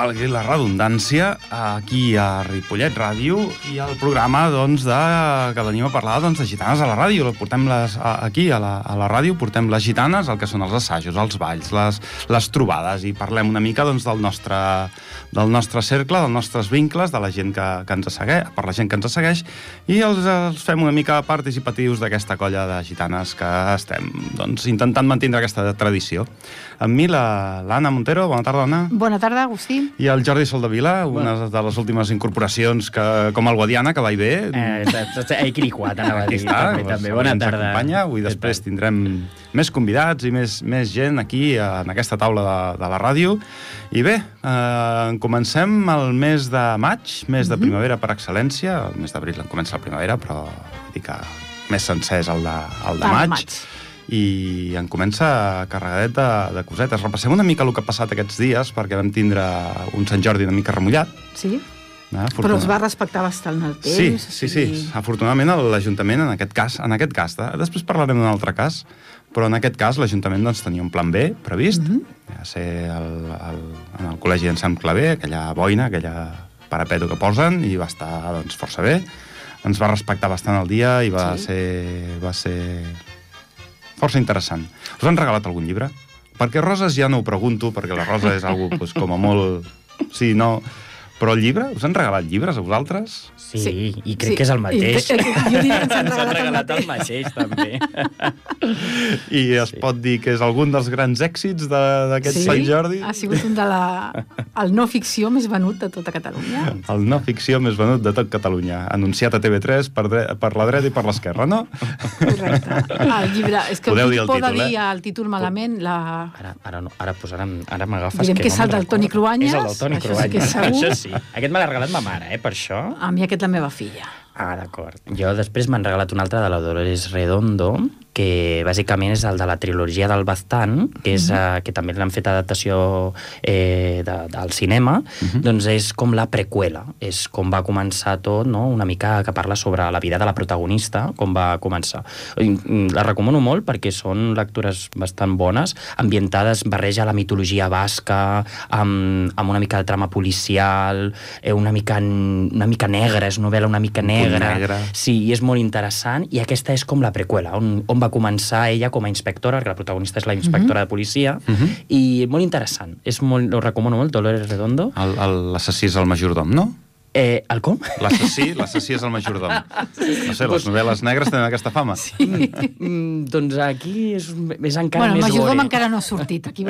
valgui la redundància, aquí a Ripollet Ràdio i el programa doncs, de, que venim a parlar doncs, de gitanes a la ràdio. Portem les, aquí a la, a la ràdio portem les gitanes, el que són els assajos, els balls, les, les trobades i parlem una mica doncs, del, nostre, del nostre cercle, dels nostres vincles, de la gent que, que ens segueix, per la gent que ens segueix i els, els fem una mica participatius d'aquesta colla de gitanes que estem doncs, intentant mantenir aquesta tradició. Amb mi l'Anna Montero. Bona tarda, Anna. Bona tarda, Agustí. I el Jordi Soldevila, una de les últimes incorporacions que, com el Guadiana, que va i bé. Eh, eh, Quiriquat, anava a dir. Està, també, també. Bona tarda. Acompanya. Avui després tindrem més convidats i més, més gent aquí en aquesta taula de, de la ràdio. I bé, eh, comencem el mes de maig, mes de mhm. primavera per excel·lència. El mes d'abril en comença la primavera, però dic que més sencer és el de, el de maig. maig i en comença carregadet de, de cosetes. Repassem una mica el que ha passat aquests dies, perquè vam tindre un Sant Jordi una mica remullat. Sí. Ah, Però es va respectar bastant el temps. Sí, sí, sí. I... Afortunadament l'Ajuntament, en aquest cas, en aquest cas, de... després parlarem d'un altre cas, però en aquest cas l'Ajuntament doncs, tenia un plan B previst, mm -hmm. ja ser el, el, en el Col·legi d'Ensam Clavé, aquella boina, aquella parapeto que posen, i va estar doncs, força bé. Ens va respectar bastant el dia i va, sí. ser, va ser força interessant. Us han regalat algun llibre? Perquè Roses ja no ho pregunto, perquè la Rosa és algú pues, com a molt... Sí, no... Però el llibre? Us han regalat llibres a vosaltres? Sí, sí. i crec sí. que és el mateix. I, jo diria que ens han regalat, regalat el mateix, també. I es sí. pot dir que és algun dels grans èxits d'aquest sí? Sant Jordi? ha sigut un de la... el no ficció més venut de tota Catalunya. El no ficció més venut de tot Catalunya. Anunciat a TV3 per, dre... per la dreta i per l'esquerra, no? Correcte. El llibre... És que Podeu dir el títol, dir eh? el títol malament, la... Ara, ara, no, ara, pues, ara, ara m'agafes que, que és el del Toni Cruanyes. És el del Toni Cruanyes. Això sí. Aquest me l'ha regalat ma mare, eh, per això. A mi aquest la meva filla. Ah, d'acord. Jo després m'han regalat un altre de la Dolores Redondo, que bàsicament és el de la trilogia del Baztán, que, és, uh -huh. uh, que també l'han fet adaptació eh, de, del cinema, uh -huh. doncs és com la preqüela, és com va començar tot, no? una mica que parla sobre la vida de la protagonista, com va començar. La recomano molt perquè són lectures bastant bones, ambientades, barreja la mitologia basca, amb, amb una mica de trama policial, eh, una, mica, una mica negra, és novel·la una mica negra. negra. Sí, i és molt interessant, i aquesta és com la preqüela, on, on va començar ella com a inspectora, perquè la protagonista és la inspectora uh -huh. de policia, uh -huh. i molt interessant. És molt, ho recomano molt, Dolores Redondo. L'assassí és el majordom, no? Eh, el com? L'assassí, l'assassí és el majordom. No sé, les novel·les negres tenen aquesta fama. Sí. Mm, doncs aquí és, és encara bueno, més gore. el majordom encara no ha sortit. Aquí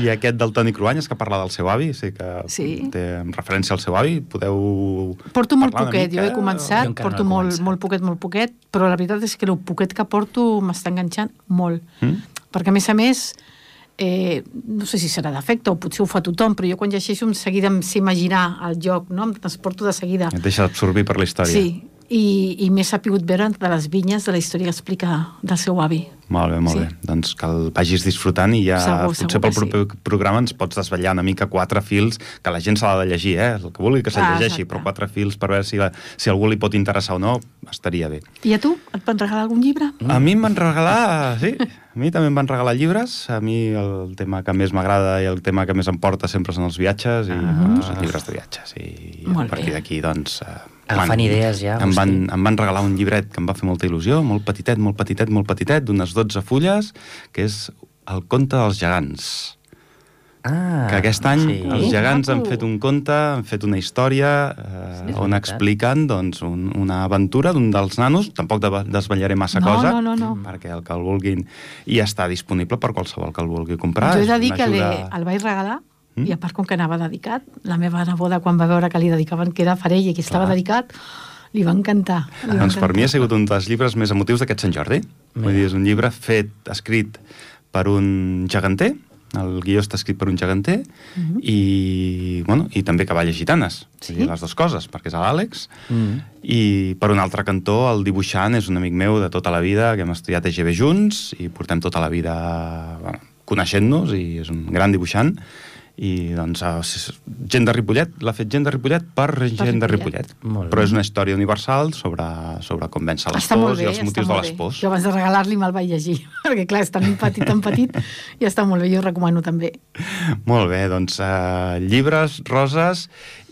I aquest del Toni Cruanyes, que parla del seu avi, sí que sí. té referència al seu avi, podeu Porto molt poquet, jo he començat, jo porto no molt, molt poquet, molt poquet, però la veritat és que el poquet que porto m'està enganxant molt. Mm? Perquè, a més a més, eh, no sé si serà d'efecte o potser ho fa tothom, però jo quan llegeixo em seguida em sé imaginar el joc, no? em transporto de seguida. Et deixa absorbir per la història. Sí, i, i m'he sapigut veure de les vinyes de la història que explica del seu avi. Molt bé, molt sí. bé. Doncs que el vagis disfrutant i ja segur, potser segur pel proper sí. programa ens pots desvetllar una mica quatre fils que la gent s'ha de llegir, eh? El que vulgui que se'l ah, llegeixi, exacte. però quatre fils per veure si, la, si algú li pot interessar o no, estaria bé. I a tu? Et van regalar algun llibre? Mm. A mi em van regalar, sí, a mi també em van regalar llibres. A mi el tema que més m'agrada i el tema que més em porta sempre són els viatges i ah. doncs, els llibres de viatges. I Molt a partir d'aquí, doncs... Agafant idees ja. Em van, em van regalar un llibret que em va fer molta il·lusió, molt petitet, molt petitet, molt petitet, d'unes 12 fulles, que és El conte dels gegants. Ah, que aquest any sí. els gegants han fet un conte, han fet una història eh, sí, on expliquen doncs, un, una aventura d'un dels nanos, tampoc de, desvetllaré massa no, cosa, no, no, no. perquè el que el vulguin... I està disponible per qualsevol que el vulgui comprar. Jo he de dir que ajuda... el vaig regalar Mm? I a part, com que anava dedicat, la meva neboda, quan va veure que li dedicaven que era farell i que estava dedicat, li va encantar. Li va doncs encantar. per mi ha sigut un dels llibres més emotius d'aquest Sant Jordi. Mira. Vull dir, és un llibre fet, escrit per un geganter, el guió està escrit per un geganter, uh mhm. -huh. i, bueno, i també cavalles gitanes, sí? dir, les dues coses, perquè és l'Àlex, uh mhm. -huh. i per un altre cantó el dibuixant és un amic meu de tota la vida, que hem estudiat a EGB junts, i portem tota la vida bueno, coneixent-nos, i és un gran dibuixant, i doncs gent de Ripollet l'ha fet gent de Ripollet per, per gent de Ripollet. Però és una història universal sobre, sobre com vèncer les està pors bé, i els motius de les pors. Jo abans de regalar-li me'l vaig llegir perquè clar, és tan petit, tan petit i està molt bé, jo ho recomano també. Molt bé, doncs uh, llibres, roses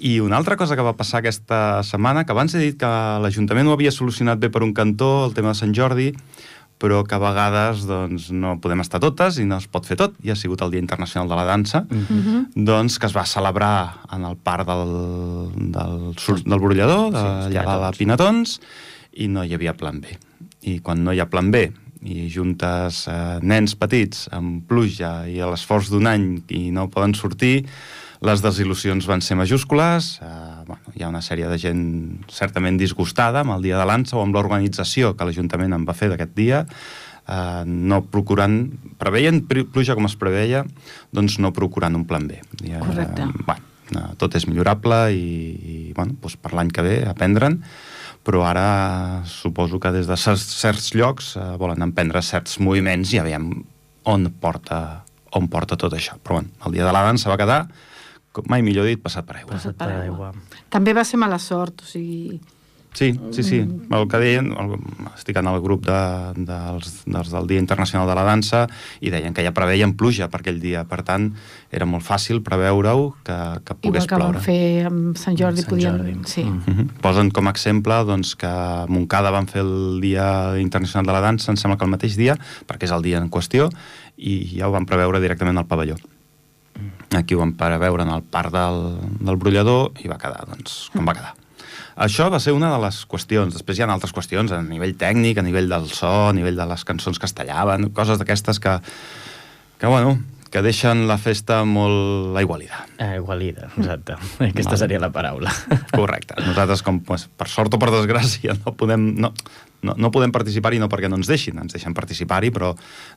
i una altra cosa que va passar aquesta setmana que abans he dit que l'Ajuntament ho havia solucionat bé per un cantó, el tema de Sant Jordi però que a vegades doncs, no podem estar totes i no es pot fer tot, i ha sigut el Dia Internacional de la Dansa, mm -hmm. doncs, que es va celebrar en el parc del, del, del Brollador, de, sí, allà de Pinatons, i no hi havia plan B. I quan no hi ha plan B i juntes eh, nens petits amb pluja i a l'esforç d'un any i no poden sortir, les desil·lusions van ser majúscules, eh, bueno, hi ha una sèrie de gent certament disgustada amb el dia de l'ANSA o amb l'organització que l'Ajuntament en va fer d'aquest dia, eh, no procurant, preveien pluja com es preveia, doncs no procurant un plan B. I, eh, Correcte. Bueno, eh, tot és millorable i, i bueno, doncs per l'any que ve aprendre'n, però ara suposo que des de certs, certs llocs eh, volen emprendre certs moviments i ja veiem on porta, on porta tot això. Però bueno, el dia de la dansa va quedar mai millor dit, passat per aigua. Passat per aigua. També va ser mala sort, o sigui... Sí, sí, sí. El que deien, el, estic en el grup de, de, dels, dels del Dia Internacional de la Dansa i deien que ja preveien pluja per aquell dia. Per tant, era molt fàcil preveure-ho que, que pogués ploure. Igual que van fer amb Sant Jordi. Sant podien... Jordi. Sí. Mm -hmm. Posen com a exemple doncs, que a Montcada van fer el Dia Internacional de la Dansa, em sembla que el mateix dia, perquè és el dia en qüestió, i ja ho van preveure directament al pavelló. Aquí ho vam parar veure en el parc del, del brollador i va quedar, doncs, com va quedar. Això va ser una de les qüestions. Després hi ha altres qüestions a nivell tècnic, a nivell del so, a nivell de les cançons que es tallaven, coses d'aquestes que, que, bueno, que deixen la festa molt aigualida. Aigualida, exacte. Aquesta seria la paraula. Correcte. Nosaltres, com, pues, per sort o per desgràcia, no podem... No, no, no podem participar-hi no perquè no ens deixin, ens deixen participar-hi, però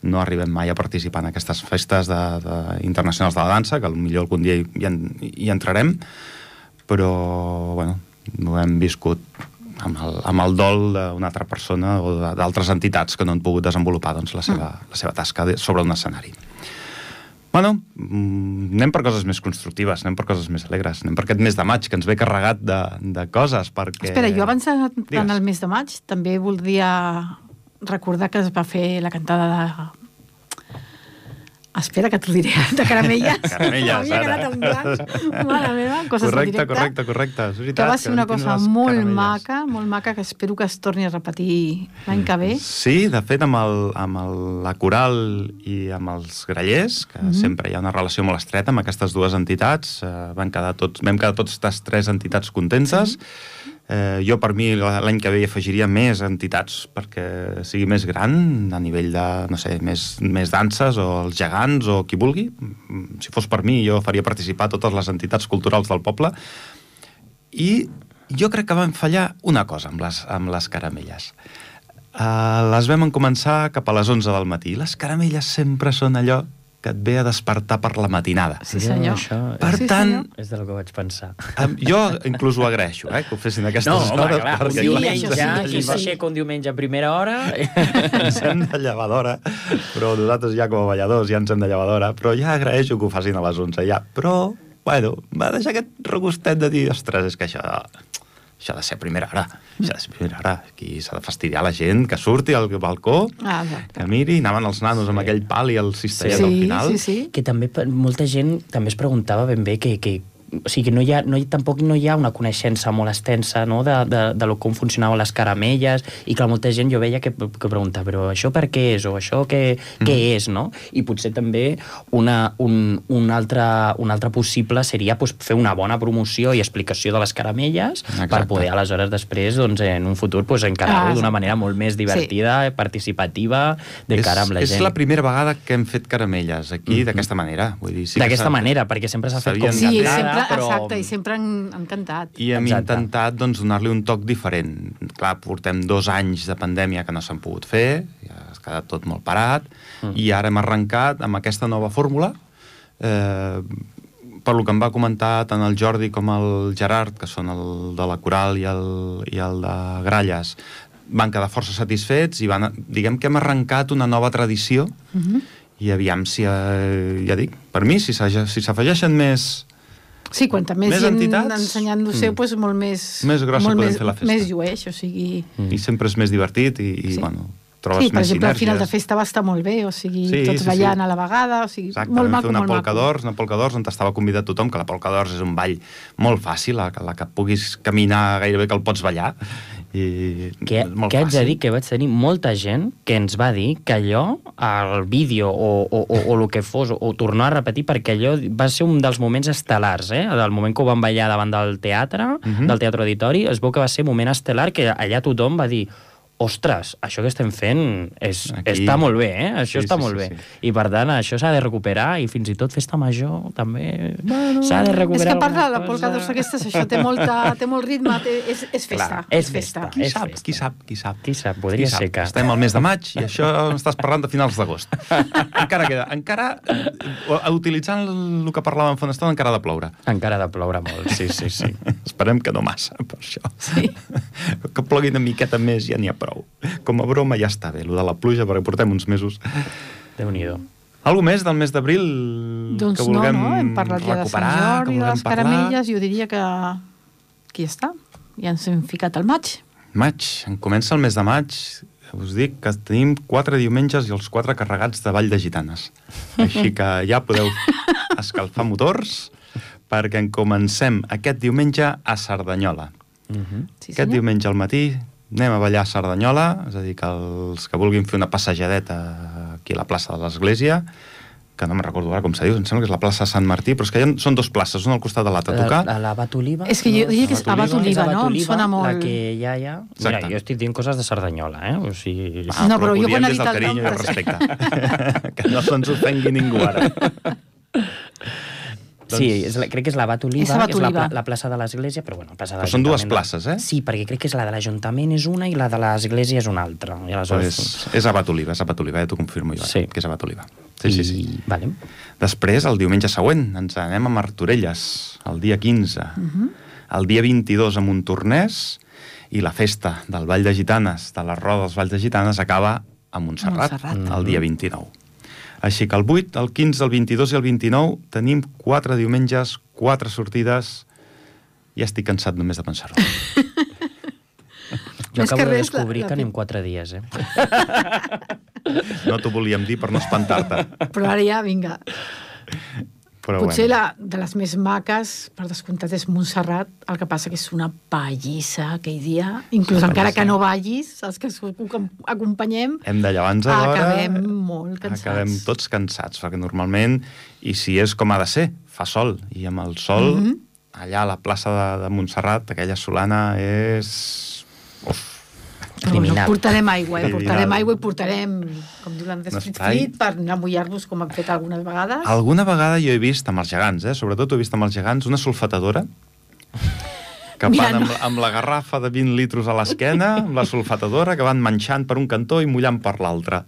no arribem mai a participar en aquestes festes de, de, internacionals de la dansa, que millor algun dia hi, hi, hi entrarem, però, bueno, no hem viscut amb el, amb el dol d'una altra persona o d'altres entitats que no han pogut desenvolupar doncs, la, seva, mm. la seva tasca sobre un escenari. Bueno, mm, anem per coses més constructives, anem per coses més alegres, anem per aquest mes de maig, que ens ve carregat de, de coses, perquè... Espera, jo abans en el mes de maig també voldria recordar que es va fer la cantada de Espera, que t'ho diré, de caramelles. caramelles, ara. en blanc. Mare meva, coses correcte, correcte, correcte, és veritat. Que va ser una cosa molt caramelles. maca, molt maca, que espero que es torni a repetir l'any que ve. Sí, de fet, amb, el, amb el, la coral i amb els grallers, que mm -hmm. sempre hi ha una relació molt estreta amb aquestes dues entitats, eh, van quedar tots, vam quedar tots les tres entitats contentes, mm -hmm Eh, jo, per mi, l'any que ve afegiria més entitats perquè sigui més gran a nivell de, no sé, més, més danses o els gegants o qui vulgui. Si fos per mi, jo faria participar totes les entitats culturals del poble. I jo crec que vam fallar una cosa amb les, amb les caramelles. Uh, les vam començar cap a les 11 del matí. Les caramelles sempre són allò que et ve a despertar per la matinada. Sí, senyor. Això per sí, tant... Senyor. És del que vaig pensar. Um, jo inclús ho agraeixo, eh, que ho fessin aquestes no, home, hores. Clar, un diumenge, ja, sí, sí. un diumenge a primera hora... ens hem de llevar d'hora, però nosaltres ja com a balladors ja ens hem de llevar d'hora, però ja agraeixo que ho facin a les 11, ja. Però, bueno, va deixar aquest regustet de dir, ostres, és que això això ha de ser a primera hora. Això ha de ser a primera hora. Aquí s'ha de fastidiar la gent, que surti al balcó, ah, que miri, anaven els nanos sí. amb aquell pal i el cistellet sí, al final. Sí, sí. Que també molta gent també es preguntava ben bé que, que o sigui, no hi ha, no hi, tampoc no hi ha una coneixença molt extensa no? de, de, de com funcionaven les caramelles i que molta gent jo veia que, que pregunta però això per què és o això què, mm. què és, no? I potser també una, un, un, altre, un altre possible seria pues, fer una bona promoció i explicació de les caramelles Exacte. per poder aleshores després doncs, en un futur pues, encarar-ho ah, d'una manera molt més divertida, sí. participativa de cara amb la és gent. És la primera vegada que hem fet caramelles aquí mm -hmm. d'aquesta manera. Vull dir, sí d'aquesta manera, perquè sempre s'ha fet com sí, sempre sempre, però... Exacte, i sempre han, han cantat. I hem exacte. intentat doncs, donar-li un toc diferent. Clar, portem dos anys de pandèmia que no s'han pogut fer, ja ha quedat tot molt parat, mm. i ara hem arrencat amb aquesta nova fórmula, eh, per lo que em va comentar tant el Jordi com el Gerard, que són el de la Coral i el, i el de Gralles, van quedar força satisfets i van, diguem que hem arrencat una nova tradició mm -hmm i aviam si, eh, ja dic, per mi, si s'afegeixen si més... Sí, quanta més, més gent entitats, ensenyant-ho-se, mm. pues, molt més... Més grossa molt podem més, fer la festa. Més llueix, o sigui... Mm. I sempre és més divertit i, i sí. bueno, trobes sí, per més exemple, al final de festa va estar molt bé, o sigui, sí, tots sí, ballant sí. a la vegada, o sigui, Exacte, molt maco, una molt polca d'ors, una polca d'ors on t'estava convidat tothom, que la polca d'ors és un ball molt fàcil, la, la que puguis caminar gairebé que el pots ballar, i que, molt que haig de dir que vaig tenir molta gent que ens va dir que allò, el vídeo o, o, o, o el que fos, o, tornar a repetir, perquè allò va ser un dels moments estel·lars, eh? del moment que ho van ballar davant del teatre, uh Mhm. -huh. del Teatre Auditori, es veu que va ser moment estel·lar que allà tothom va dir ostres, això que estem fent és, Aquí- està molt bé, eh? Això Sí, està sí, molt sí, bé. sí. I per tant, això s'ha de recuperar i fins i tot festa major també Bueno, s'ha de És recuperar que a part de la polca d'ors aquestes, això té, molta, té molt ritme, té, és, és festa. Clar, és festa. Qui és sap, festa. qui sap, qui sap. Qui sap, podria Qui sap? ser que... Estem al mes de maig i això estàs parlant de finals d'agost. encara queda. Encara, eh, utilitzant el que parlàvem fa una estona, encara ha de ploure. Encara ha de ploure molt, sí, sí, sí. Esperem que no massa, per això. Sí. que plogui una miqueta més ja n'hi ha prou. Com a broma ja està bé, el de la pluja, perquè portem uns mesos. Déu-n'hi-do. Algo més del mes d'abril Doncs que vulguem no, no, hem parlat ja de Sant Jordi, de les parlar? caramelles, jo diria que... Aquí està, ja ens hem ficat al maig. Maig, en comença el mes de maig, us dic que tenim quatre diumenges i els quatre carregats de Vall de Gitanes. Així que ja podeu escalfar motors perquè en comencem aquest diumenge a Cerdanyola. Mm -hmm. Sí, Aquest diumenge al matí anem a ballar a Cerdanyola, és a dir, que els que vulguin fer una passejadeta aquí a la plaça de l'Església, que no me'n recordo ara com se diu, em sembla que és la plaça Sant Martí, però és que hi ha, són dos places, una al costat de l'altra, a tocar. La, la Abat Oliva? És que jo diria que és Abat Oliva, És no? Em sona molt- La que ja hi ha... Mira, Exacte. jo estic dient coses de Cerdanyola, eh? O sigui... Ah, No, però ho jo quan des dit el carinyo i nom, el però- respecte. que no se'ns ofengui ningú ara. Sí, és la, crec que és l'Abat Oliva, És que és la, pla, la plaça de l'Església, però bueno, plaça de Però són dues places, eh? Sí, perquè crec que és la de l'Ajuntament és una i la de l'Església és una altra. I aleshores... Pues és Abat Oliva, és Abat Oliva, ja t'ho confirmo jo, Sí. sí. que és Abat Oliva. Sí, sí, sí. I... Vale. Després, el diumenge següent, ens anem a Martorelles, el dia 15. Uh. -huh. El dia 22 a Montornès i la festa del Vall de Gitanes, de les rodes dels Valls de Gitanes, acaba a Montserrat, Montserrat. el dia 29. Així que el 8, el 15, el 22 i el 29 tenim quatre diumenges, quatre sortides... Ja estic cansat només de pensar-ho. Jo acabo que de la- descobrir la que anem quatre dies, eh? No t'ho volíem dir per no espantar-te. Però ara ja, vinga. Però Potser bueno. la, de les més maques, per descomptat, és Montserrat, el que passa que és una pallissa aquell dia. Inclús Una encara que no vagis, els que acompanyem, Hem de llevar-nos a l'hora... acabem molt cansats. Acabem tots cansats, perquè normalment, i si és com ha de ser, fa sol, i amb el sol, mm. -hmm. allà a la plaça de, de Montserrat, aquella solana és... Uf, Però Criminal. portarem aigua, eh? Portarem aigua i portarem, com diu l'Andrés Un Frit espai. Frit, per anar a mullar-vos com han fet algunes vegades. alguna vegada jo he vist amb els gegants, eh? sobretot he vist amb els gegants, una sulfatadora que Mira, van amb, no. amb la garrafa de 20 litros a l'esquena, amb la sulfatadora, que van manxant per un cantó i mullant per l'altre.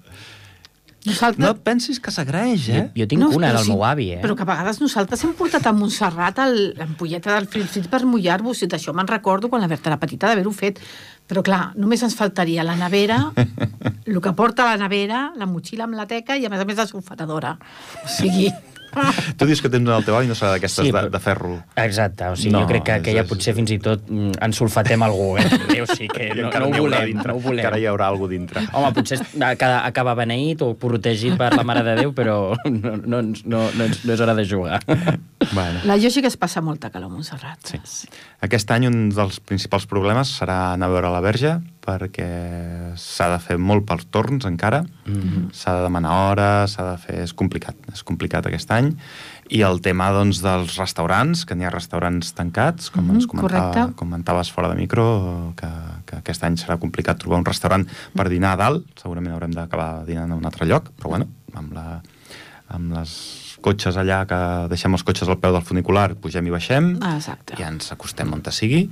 Nosaltres... No et pensis que s'agraeix, eh? Jo, jo tinc una però del sí, meu avi, eh? Però que a vegades nosaltres hem portat a Montserrat l'ampolleta del frit per mullar-vos, i d'això me'n recordo quan la Berta era petita d'haver-ho fet. Però clar, només ens faltaria la nevera, el que porta la nevera, la motxilla amb la teca i a més a més la sulfatadora. O sigui... Tu dius que tens una al teu avi i no serà d'aquestes Sí, de, de ferro. Exacte, o sigui, No, jo crec que, és- potser fins i tot mm, ens sulfatem algú, eh? O sigui que no, no ho volem, dintre, no ho volem. Encara hi haurà alguna dintre. Home, potser acaba, acaba beneït o protegit per la Mare de Déu, però no, no, no, no, no és hora de jugar. Bueno. La lògica es passa molta calor a Montserrat. Sí. Aquest any un dels principals problemes serà anar a veure la verge perquè s'ha de fer molt pels torns encara, mm. -hmm. s'ha de demanar hores, s'ha de fer... És complicat, és complicat aquest any. I el tema doncs, dels restaurants, que n'hi ha restaurants tancats, com Mhm, ens comentava, correcte. comentaves fora de micro, que, que aquest any serà complicat trobar un restaurant per dinar a dalt, segurament haurem d'acabar dinant a un altre lloc, però bueno, amb, la, amb les cotxes allà, que deixem els cotxes al peu del funicular, pugem i baixem, Ah, exacte. i ens acostem on te sigui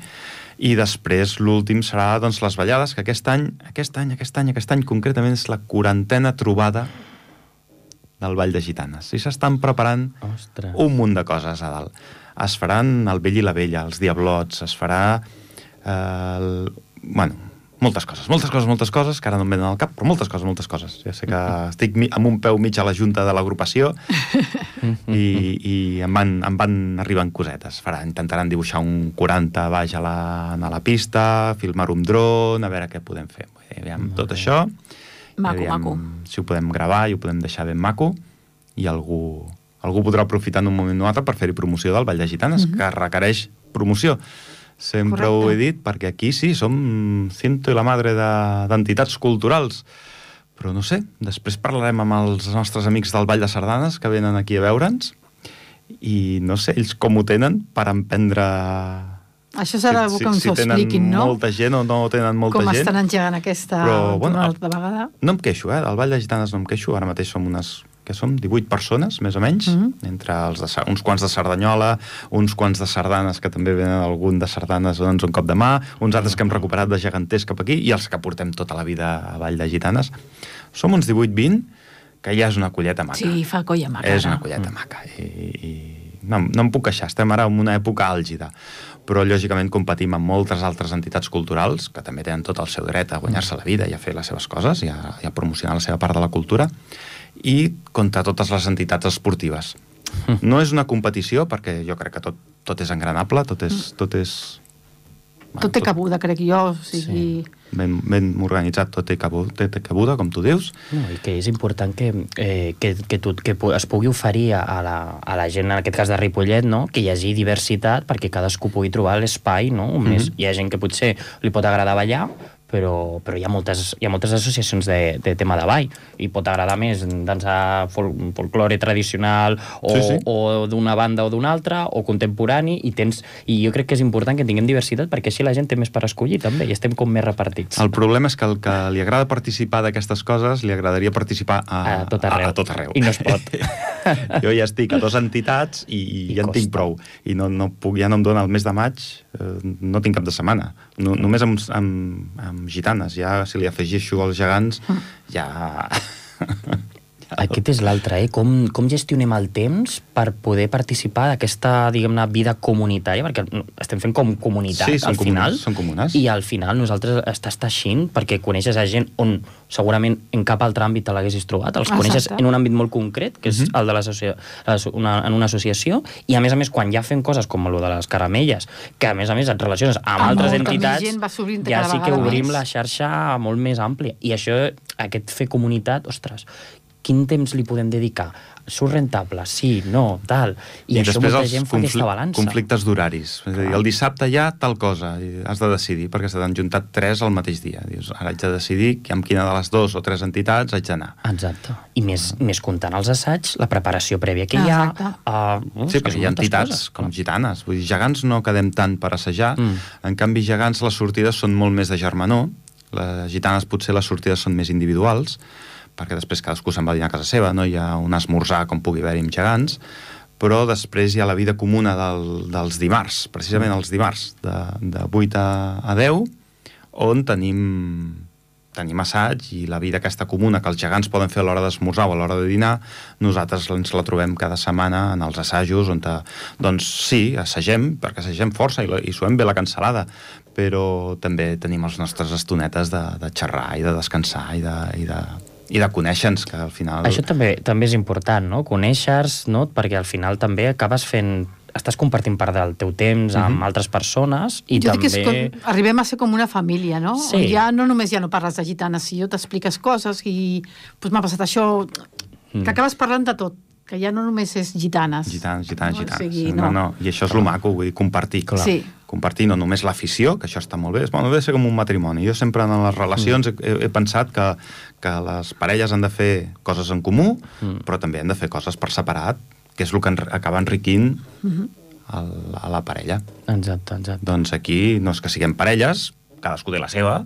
i després l'últim serà doncs, les ballades que aquest any, aquest any, aquest any, aquest any concretament és la quarantena trobada del Vall de Gitanes i s'estan preparant Ostres. un munt de coses a dalt es faran el vell i la vella, els diablots es farà eh, el, bueno, moltes coses, moltes coses, moltes coses, que ara no em venen al cap, però moltes coses, moltes coses. Ja sé que estic amb un peu mig a la junta de l'agrupació i, i em, van, em van arribant cosetes. Farà, intentaran dibuixar un 40 baix a la, a la pista, filmar un dron, a veure què podem fer. Aviam, tot això... Maco, aviam, maco. Si ho podem gravar i ho podem deixar ben maco i algú, algú podrà aprofitar en un moment o altre per fer-hi promoció del Vall de Gitanes, mm -hmm. que requereix promoció Sempre Correcte. ho he dit, perquè aquí sí, som cinto i la madre d'entitats de, culturals. Però no sé, després parlarem amb els nostres amics del Vall de Sardanes que venen aquí a veure'ns i no sé, ells com ho tenen per emprendre això serà si, que ens si, si ho expliquin, no? molta gent o no tenen molta Com gent. Com estan engegant aquesta Però, bueno, vegada. No em queixo, eh? Del Vall de Gitanes no em queixo. Ara mateix som unes que som 18 persones, més o menys, mm -hmm. entre els de, uns quants de Cerdanyola, uns quants de sardanes, que també venen algun de sardanes dona'ns un cop de mà, uns altres que hem recuperat de geganters cap aquí, i els que portem tota la vida a Vall de Gitanes. Som uns 18-20, que ja és una colleta maca. Sí, fa colla maca. És una colleta mm. maca. I, i no, no em puc queixar, estem ara en una època àlgida però lògicament competim amb moltes altres entitats culturals que també tenen tot el seu dret a guanyar-se la vida i a fer les seves coses i a, i a promocionar la seva part de la cultura i contra totes les entitats esportives. No és una competició, perquè jo crec que tot, tot és engranable, tot és... Mm. Tot, és, bueno, tot té cabuda, crec jo. O sigui... Sí. Ben, ben organitzat, tot té cabuda, té, té cabuda, com tu dius. No, I que és important que, eh, que, que, tu, que es pugui oferir a la, a la gent, en aquest cas de Ripollet, no? que hi hagi diversitat perquè cadascú pugui trobar l'espai. No? Mm -hmm. Més, hi ha gent que potser li pot agradar ballar, però, però hi, ha moltes, hi ha moltes associacions de, de tema de ball i pot agradar més dansar fol, folklore tradicional o, sí, sí. o d'una banda o d'una altra o contemporani i tens i jo crec que és important que tinguem diversitat perquè així la gent té més per escollir també i estem com més repartits. El problema és que el que li agrada participar d'aquestes coses li agradaria participar a, a, tot arreu. A, a tot arreu. I no es pot. jo ja estic a dues entitats i, i ja costa. en tinc prou i no, no puc, ja no em dona el mes de maig eh, no tinc cap de setmana no, només amb, amb, amb gitanes. Ja, si li afegeixo els gegants, mm. ja... Aquest és l'altre, eh? Com, com gestionem el temps per poder participar d'aquesta, diguem-ne, vida comunitària, perquè estem fent com comunitat, sí, al final. són comunes. I al final nosaltres estàs teixint perquè coneixes a gent on segurament en cap altre àmbit te l'haguessis trobat. Els Exacte. coneixes en un àmbit molt concret, que és uh mhm. -huh. el de l'associació, una, en una associació, i a més a més, quan ja fem coses com el de les caramelles, que a més a més et relaciones amb ah, altres entitats, ja sí que obrim més. la xarxa molt més àmplia. I això, aquest fer comunitat, ostres, quin temps li podem dedicar? Surt rentable? Sí, no, tal. I, I això molta gent fa aquesta balança. conflictes d'horaris. És a dir, el dissabte hi ha tal cosa, i has de decidir, perquè se t'han juntat tres al mateix dia. Dius, ara haig de decidir amb quina de les dues o tres entitats haig d'anar. Exacte. I més, uh. més comptant els assaigs, la preparació prèvia que hi ha... Uh, sí, perquè hi ha entitats coses. com gitanes. Vull dir, gegants no quedem tant per assajar. Mm. En canvi, gegants les sortides són molt més de germanor. Les gitanes potser les sortides són més individuals perquè després cadascú se'n va dinar a casa seva, no? Hi ha un esmorzar com pugui haver-hi amb gegants, però després hi ha la vida comuna del, dels dimarts, precisament els dimarts, de, de 8 a, a 10, on tenim, tenim assaig i la vida aquesta comuna que els gegants poden fer a l'hora d'esmorzar o a l'hora de dinar, nosaltres ens la trobem cada setmana en els assajos, on te, doncs sí, assagem, perquè assagem força i, i suem bé la cancel·lada, però també tenim les nostres estonetes de, de xerrar i de descansar i de, i de i de conèixer-nos, que al final... Això també també és important, no? Conèixer-nos, no? perquè al final també acabes fent estàs compartint part del teu temps amb mm -hmm. altres persones i jo també... Dic que és com, arribem a ser com una família, no? Sí. Ja no només ja no parles de gitanes, si jo t'expliques coses i pues, m'ha passat això, mm. que acabes parlant de tot que ja no només és gitanes. Gitanes, gitanes, no, gitanes. O sigui, no. no, no, i això és el maco, vull dir, compartir. Clar. Sí. Compartir no només l'afició, que això està molt bé, és, bueno, ha de ser com un matrimoni. Jo sempre en les relacions mm. he, he pensat que, que les parelles han de fer coses en comú, mm. però també han de fer coses per separat, que és el que en, acaba enriquint mm -hmm. el, a la parella. Exacte, exacte. Doncs aquí no és que siguem parelles, cadascú té la seva,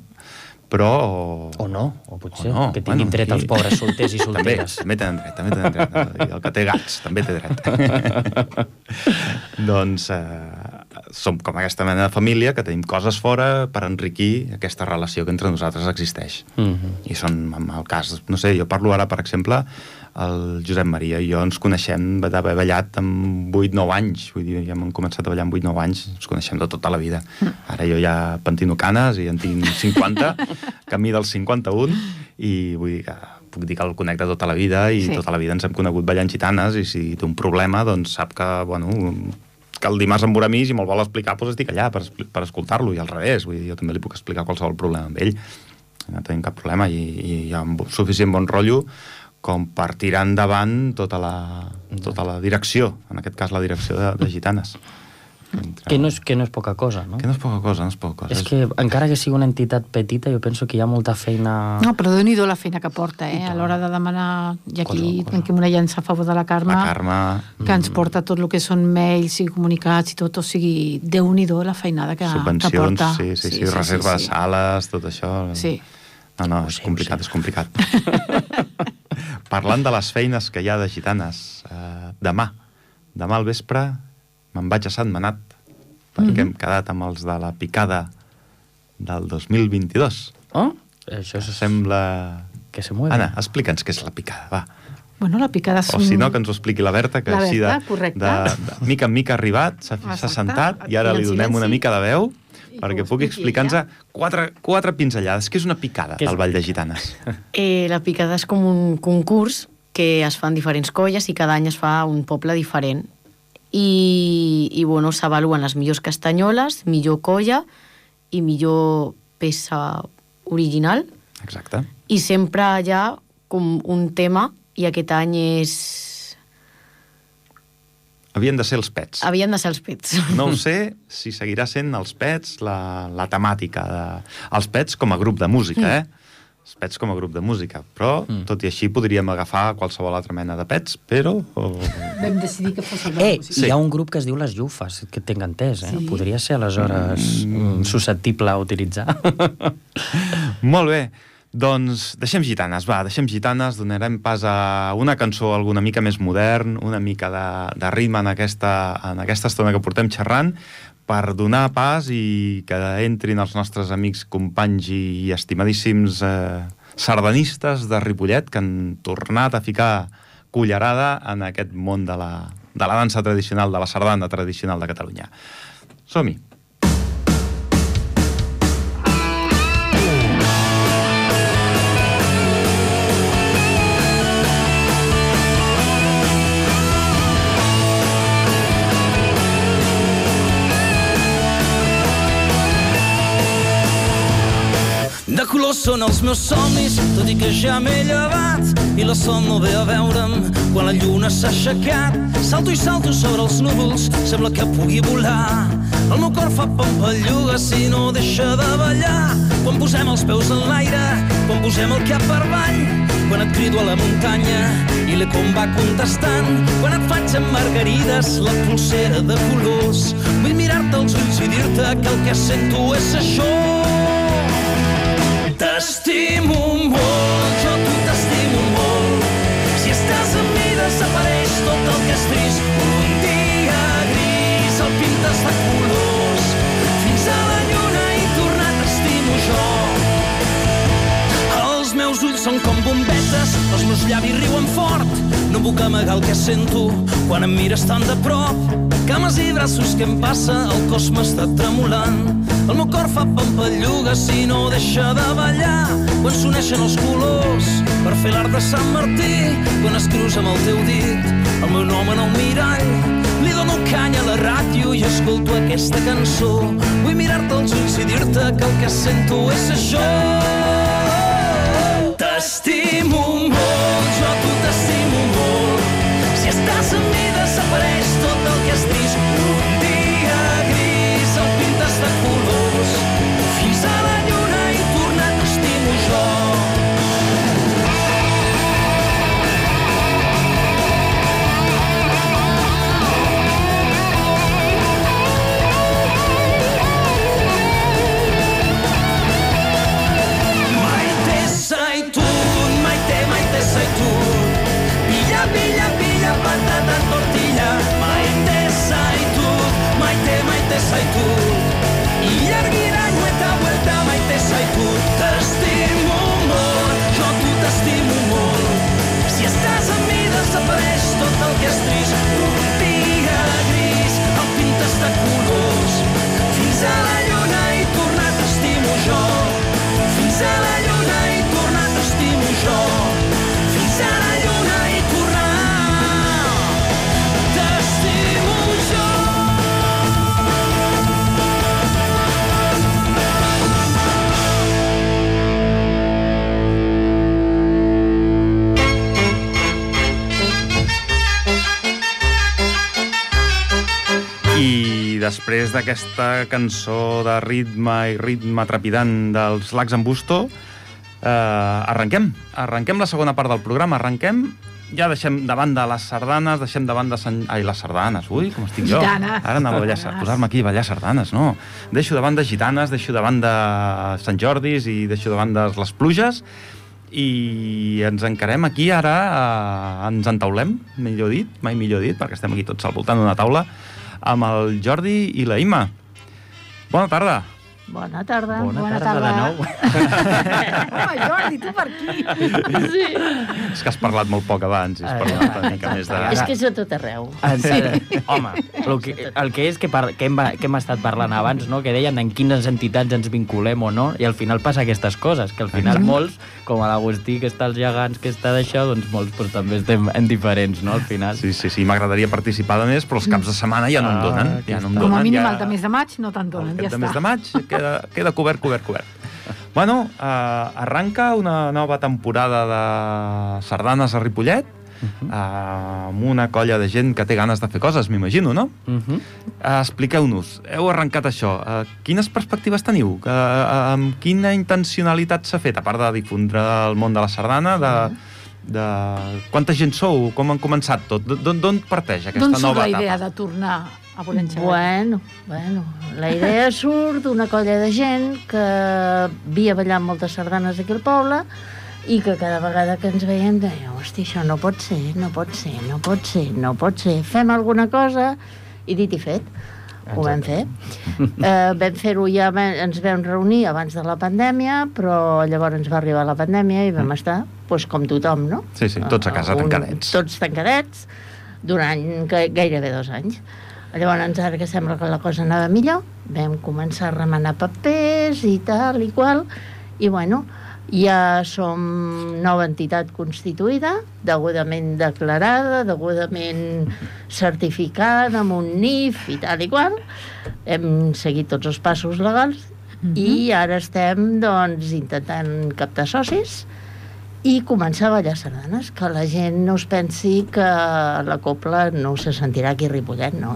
però... O no, o potser o no. que tinguin bueno, dret els pobres solters i solteres. també, també tenen dret, també tenen dret. I el que té gats també té dret. doncs eh, som com aquesta mena de família que tenim coses fora per enriquir aquesta relació que entre nosaltres existeix. Mm -hmm. I són, en el cas, no sé, jo parlo ara, per exemple, el Josep Maria i jo ens coneixem d'haver ballat amb 8-9 anys, vull dir, ja hem començat a ballar amb 8-9 anys, ens coneixem de tota la vida. Ara jo ja pentino canes i en tinc 50, camí dels 51, i vull dir que puc dir que el conec de tota la vida i sí. tota la vida ens hem conegut ballant gitanes i si té un problema, doncs sap que, bueno, que el dimarts em veurà a mi i si me'l vol explicar, doncs estic allà per, per escoltar-lo, i al revés, vull dir, jo també li puc explicar qualsevol problema amb ell, no tenim cap problema, i, i hi ha suficient bon rotllo com per tirar endavant tota la, tota la direcció, en aquest cas la direcció de, de Gitanes. Entre... Que, no és, que no és poca cosa, no? Que no és poca cosa, no és poca cosa. És que encara que sigui una entitat petita, jo penso que hi ha molta feina... No, però déu nhi la feina que porta, eh? A l'hora de demanar... I aquí tenim una llança a favor de la Carme, la Carme que ens porta tot el que són mails i comunicats i tot, o sigui, déu nhi la feinada que, que porta. sí, sí, sí, sí, sí reserva sí, sí. de sales, tot això. Sí. No, no, és complicat, és complicat. Parlant de les feines que hi ha de gitanes, eh, demà, demà al vespre me'n vaig a Sant Manat, perquè mm -hmm. hem quedat amb els de la picada del 2022. Oh, això és... Sembla... Que se mueve. Anna, explica'ns què és la picada, va. Bueno, la picada. O si no, que ens ho expliqui la Berta, que la així de, de, de, de, mica en mica ha arribat, s'ha sentat i ara li donem una mica de veu perquè pugui explicar-nos quatre, quatre pinzellades. Què és una picada és... al Vall de Gitanes? Eh, la picada és com un concurs que es fan diferents colles i cada any es fa un poble diferent. I, i bueno, s'avaluen les millors castanyoles, millor colla i millor peça original. Exacte. I sempre hi ha com un tema, i aquest any és Havien de ser els pets. Havien de ser els pets. No ho sé si seguirà sent els pets la, la temàtica. De... Els pets com a grup de música, mm. eh? Els pets com a grup de música. Però, mm. tot i així, podríem agafar qualsevol altra mena de pets, però... O... Vam decidir que fos el Eh, sí. hi ha un grup que es diu Les Llufes, que tinc entès, eh? Sí. Podria ser, aleshores, mm. susceptible a utilitzar. Molt bé. Doncs deixem gitanes, va, deixem gitanes, donarem pas a una cançó alguna mica més modern, una mica de, de ritme en aquesta, en aquesta estona que portem xerrant, per donar pas i que entrin els nostres amics, companys i, estimadíssims eh, sardanistes de Ripollet que han tornat a ficar cullerada en aquest món de la, de la dansa tradicional, de la sardana tradicional de Catalunya. Som-hi! Són els meus somnis, tot i que ja m'he llevat i la son no ve a veure'm quan la lluna s'ha aixecat. Salto i salto sobre els núvols, sembla que pugui volar. El meu cor fa pampalluga si no deixa de ballar. Quan posem els peus en l'aire, quan posem el cap per avall, quan et crido a la muntanya i l'eco em va contestant, quan et faig amb margarides la pulsera de colors. Vull mirar-te als ulls i dir-te que el que sento és això. T'estimo molt, jo tu t'estimo molt. Si estàs amb mi desapareix tot el que és trist. Un dia gris el pintes de colors. Fins a la lluna i tornar t'estimo jo. Els meus ulls són com bombetes, els meus llavis riuen fort. No puc amagar el que sento quan em mires tan de prop. Cames i braços, què em passa? El cos m'està tremolant. El meu cor fa pampalluga si no deixa de ballar. Quan s'uneixen els colors per fer l'art de Sant Martí quan es cruza amb el teu dit el meu nom en el mirall. Li dono canya a la ràdio i escolto aquesta cançó. Vull mirar-te als ulls i dir-te que el que sento és això all I després d'aquesta cançó de ritme i ritme trepidant dels Lacs en Busto, eh, arrenquem. Arrenquem la segona part del programa. Arrenquem ja deixem de banda les sardanes, deixem de banda Sant... Ai, les sardanes, ui, com estic jo. Gitanes. Ara anava a posar-me aquí a ballar sardanes, no. Deixo de banda gitanes, deixo de banda Sant Jordis i deixo de banda les pluges i ens encarem aquí ara, eh, ens entaulem, millor dit, mai millor dit, perquè estem aquí tots al voltant d'una taula, amb el Jordi i la Ima. Bona tarda. Bona tarda. Bona, Bona tarda, tarda de nou. Home, Jordi, tu per aquí. Sí. És que has parlat molt poc abans i has parlat una mica més de... És que és a tot arreu. Sí. Home, el que, el que és que, par, que, hem, que hem estat parlant abans, no? que deien en quines entitats ens vinculem o no, i al final passa aquestes coses, que al final molts, com a l'Agustí, que està als gegants, que està d'això, doncs molts doncs, també estem en diferents, no?, al final. Sí, sí, sí, m'agradaria participar de més, però els caps de setmana ja no em donen. Ah, ja no em Com donen, a mínim ja... el de mes de maig no te'n donen, El ja de mes està. de maig queda, queda cobert, cobert, cobert. Bueno, eh, arranca una nova temporada de sardanes a Ripollet, uh -huh. eh, amb una colla de gent que té ganes de fer coses, m'imagino, no? Uh -huh. Eh, Expliqueu-nos, heu arrencat això. Eh, quines perspectives teniu? Eh, eh, amb quina intencionalitat s'ha fet, a part de difondre el món de la sardana, de, de... quanta gent sou? Com han començat tot? D'on d'on parteix aquesta D'on surt nova la idea etapa? de tornar a enxegar? Bueno, bueno, la idea surt d'una colla de gent que havia ballat moltes sardanes aquí al poble i que cada vegada que ens veiem deia, hosti, això no pot ser, no pot ser, no pot ser, no pot ser. Fem alguna cosa i dit i fet. Ho vam fer. Eh, vam fer-ho ja, ens vam reunir abans de la pandèmia, però llavors ens va arribar la pandèmia i vam estar, doncs, com tothom, no? Sí, sí, tots a casa Un- tancadets. Tots tancadets, durant ga- gairebé dos anys. Llavors, ara que sembla que la cosa anava millor, vam començar a remenar papers i tal i qual, i bueno, ja som nova entitat constituïda, degudament declarada, degudament certificada, amb un NIF i tal i qual. Hem seguit tots els passos legals i ara estem doncs, intentant captar socis i començar a ballar sardanes, que la gent no es pensi que la copla no se sentirà aquí a Ripollet, no.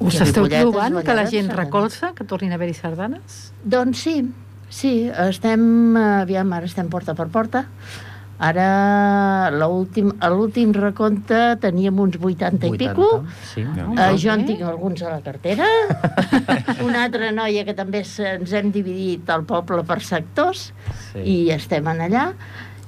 Us esteu trobant que la gent sardanes. recolza, que tornin a haver-hi sardanes? Doncs sí, sí, estem, aviam, ara estem porta per porta. Ara, a l'últim recompte teníem uns 80, i pico. Sí. Ja. Uh, jo en tinc alguns a la cartera. Una altra noia que també se- ens hem dividit el poble per sectors Sí. i estem en allà.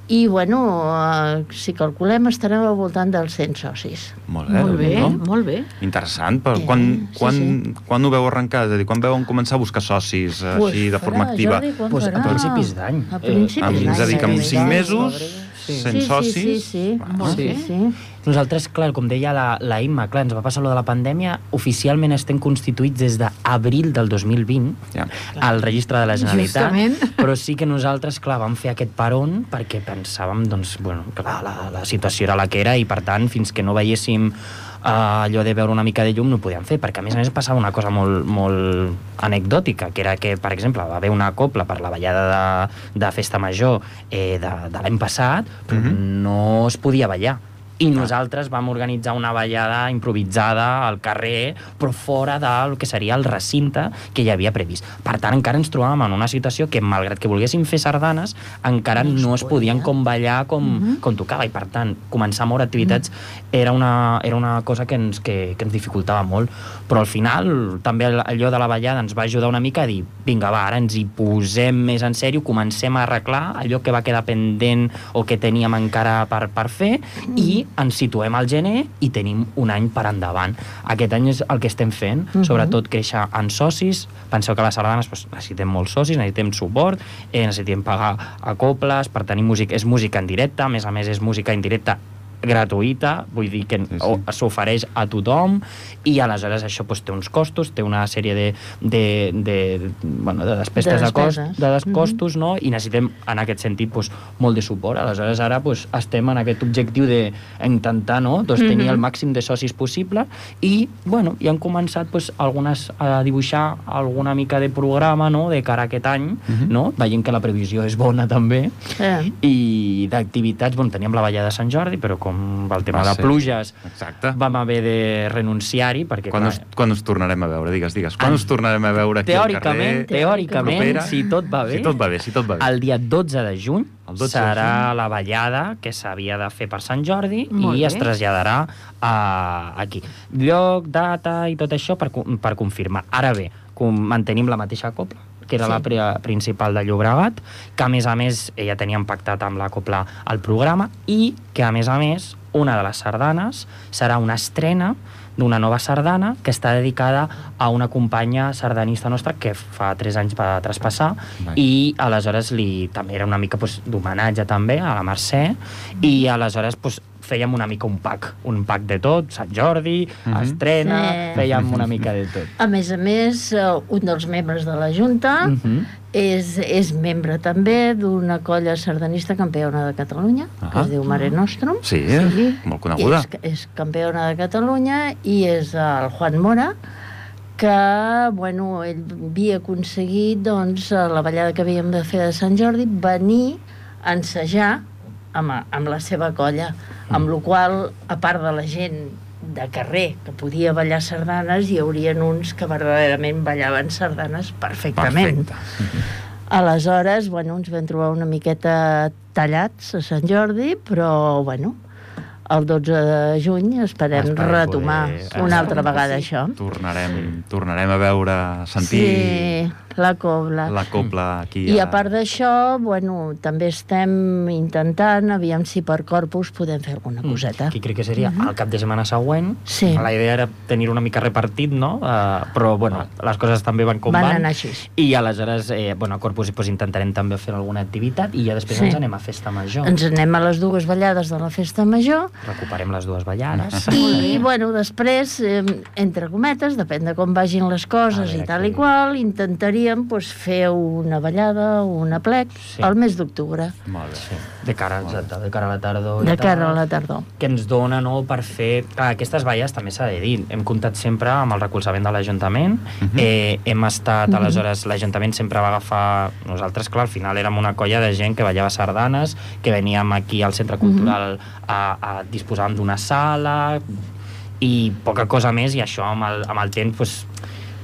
I, bueno, uh, si calculem estarem al voltant dels 100 socis. Molt bé, molt bé, no? molt bé. Interessant, però Eh, quan, sí, quan, sí. quan ho veu arrencar? És a dir, quan veu començar a buscar socis eh, Pues així de forma farà, activa? Jordi, Pues a principis d'any. A Eh, principis Amb, d'any. és a dir, que en sí, 5 sí. mesos, Sí. 100 sí, sí, socis... Sí, sí, Bueno, sí. sí. sí. Nosaltres, clar, com deia la, la Imma, clar, ens va passar lo de la pandèmia, oficialment estem constituïts des d'abril del 2020 Ja. al registre de la Generalitat, Justament. però sí que nosaltres, clar, vam fer aquest peron perquè pensàvem, doncs, bueno, clar, la, la situació era la que era i, per tant, fins que no veiéssim uh, allò de veure una mica de llum no ho podíem fer, perquè a més a més passava una cosa molt, molt anecdòtica, que era que, per exemple, va haver una copla per la ballada de, de Festa Major eh, de, de l'any passat, però Mhm. no es podia ballar. I nosaltres vam organitzar una ballada improvisada al carrer, però fora del que seria el recinte que hi havia previst. Per tant, encara ens trobàvem en una situació que, malgrat que volguéssim fer sardanes, encara No es no, es podien com ballar com, com tocava. I, per tant, començar a moure activitats era, una, era una cosa que ens, que, que ens dificultava molt. Però al final, també allò de la ballada ens va ajudar una mica a dir vinga, va, ara ens hi posem més en sèrio, comencem a arreglar allò que va quedar pendent o que teníem encara per, per fer i ens situem al gener i tenim un any per endavant. Aquest any és el que estem fent, Mhm. sobretot créixer en socis. Penseu que a les sardanes doncs, necessitem molts socis, necessitem suport, eh, necessitem pagar a coples per tenir música. És música en directe, a més a més és música en directe gratuïta, vull dir que Sí, sí. s'ofereix a tothom i aleshores això doncs, té uns costos, té una sèrie de, de, de, bueno, de despeses de, De cost, despeses. de des Mhm. costos, no? i necessitem en aquest sentit doncs, molt de suport. Aleshores ara doncs, estem en aquest objectiu d'intentar no? doncs, tenir Mhm. el màxim de socis possible i bueno, ja han començat doncs, algunes a dibuixar alguna mica de programa no? de cara a aquest any, Mhm. no? veient que la previsió és bona també Eh. i d'activitats, bueno, teníem la ballada de Sant Jordi, però com com el tema Va de ser. pluges, Exacte. vam haver de renunciar-hi, perquè... Quan clar, us, quan us tornarem a veure? Digues, digues. Quan En- us tornarem a veure aquí Teòricament, al carrer? teòricament, propera? si tot va bé, Si tot va bé, si tot va bé. el dia 12 de juny El 12 de serà juny. la ballada que s'havia de fer per Sant Jordi Molt i bé. es traslladarà a, aquí. Lloc, data i tot això per, per confirmar. Ara bé, com mantenim la mateixa copla, que era Sí. la pri principal de Llobregat, que a més a més ja teníem pactat amb la copla el programa i que a més a més una de les sardanes serà una estrena d'una nova sardana que està dedicada a una companya sardanista nostra que fa 3 anys va traspassar Vai. i aleshores li, també era una mica pues, d'homenatge també a la Mercè i aleshores pues, fèiem una mica un pack, un pack de tot, Sant Jordi, Mhm. estrena, Sí. fèiem una mica de tot. A més a més, eh, un dels membres de la Junta Mhm. és, és membre també d'una colla sardanista campiona de Catalunya, que Ah. es diu Mare Nostrum. Sí, molt coneguda. És, és campiona de Catalunya i és el Juan Mora, que, bueno, ell havia aconseguit, doncs, la ballada que havíem de fer de Sant Jordi, venir a ensejar amb, amb la seva colla, amb la qual a part de la gent de carrer que podia ballar sardanes, hi haurien uns que verdaderament ballaven sardanes perfectament. Perfecte. Aleshores, bueno, ens vam trobar una miqueta tallats a Sant Jordi, però, bueno, el 12 de juny esperem, Esperem retomar poder- una altra vegada sí. això. Tornarem, tornarem a veure, a sentir Sí, la cobla. la copla aquí. I a part d'això, bueno, també estem intentant, aviam si per corpus podem fer alguna coseta. Que crec que seria el cap de setmana següent. Sí. La idea era tenir una mica repartit, no? Uh, però, bueno, les coses també van com Van van. anar així. I aleshores, eh, bueno, a Corpus pues, intentarem també fer alguna activitat i ja després Sí. ens anem a Festa Major. Ens anem a les dues ballades de la Festa Major Recuperem les dues ballades. I, bueno, després, eh, entre cometes, depèn de com vagin les coses veure i tal i què- qual, intentaríem pues, fer una ballada o una plec Sí. al mes d'octubre, Molt bé. Sí, de cara, exacte, de cara a la tardor. i de tal. cara a la tardor. que ens dona no, per fer... Clar, aquestes valles també s'ha de dir. Hem comptat sempre amb el recolzament de l'Ajuntament. eh, hem estat, aleshores, l'Ajuntament sempre va agafar... Nosaltres, clar, al final érem una colla de gent que ballava sardanes, que veníem aquí al Centre Cultural a, a disposàvem d'una sala i poca cosa més, i això amb el, amb el temps, pues,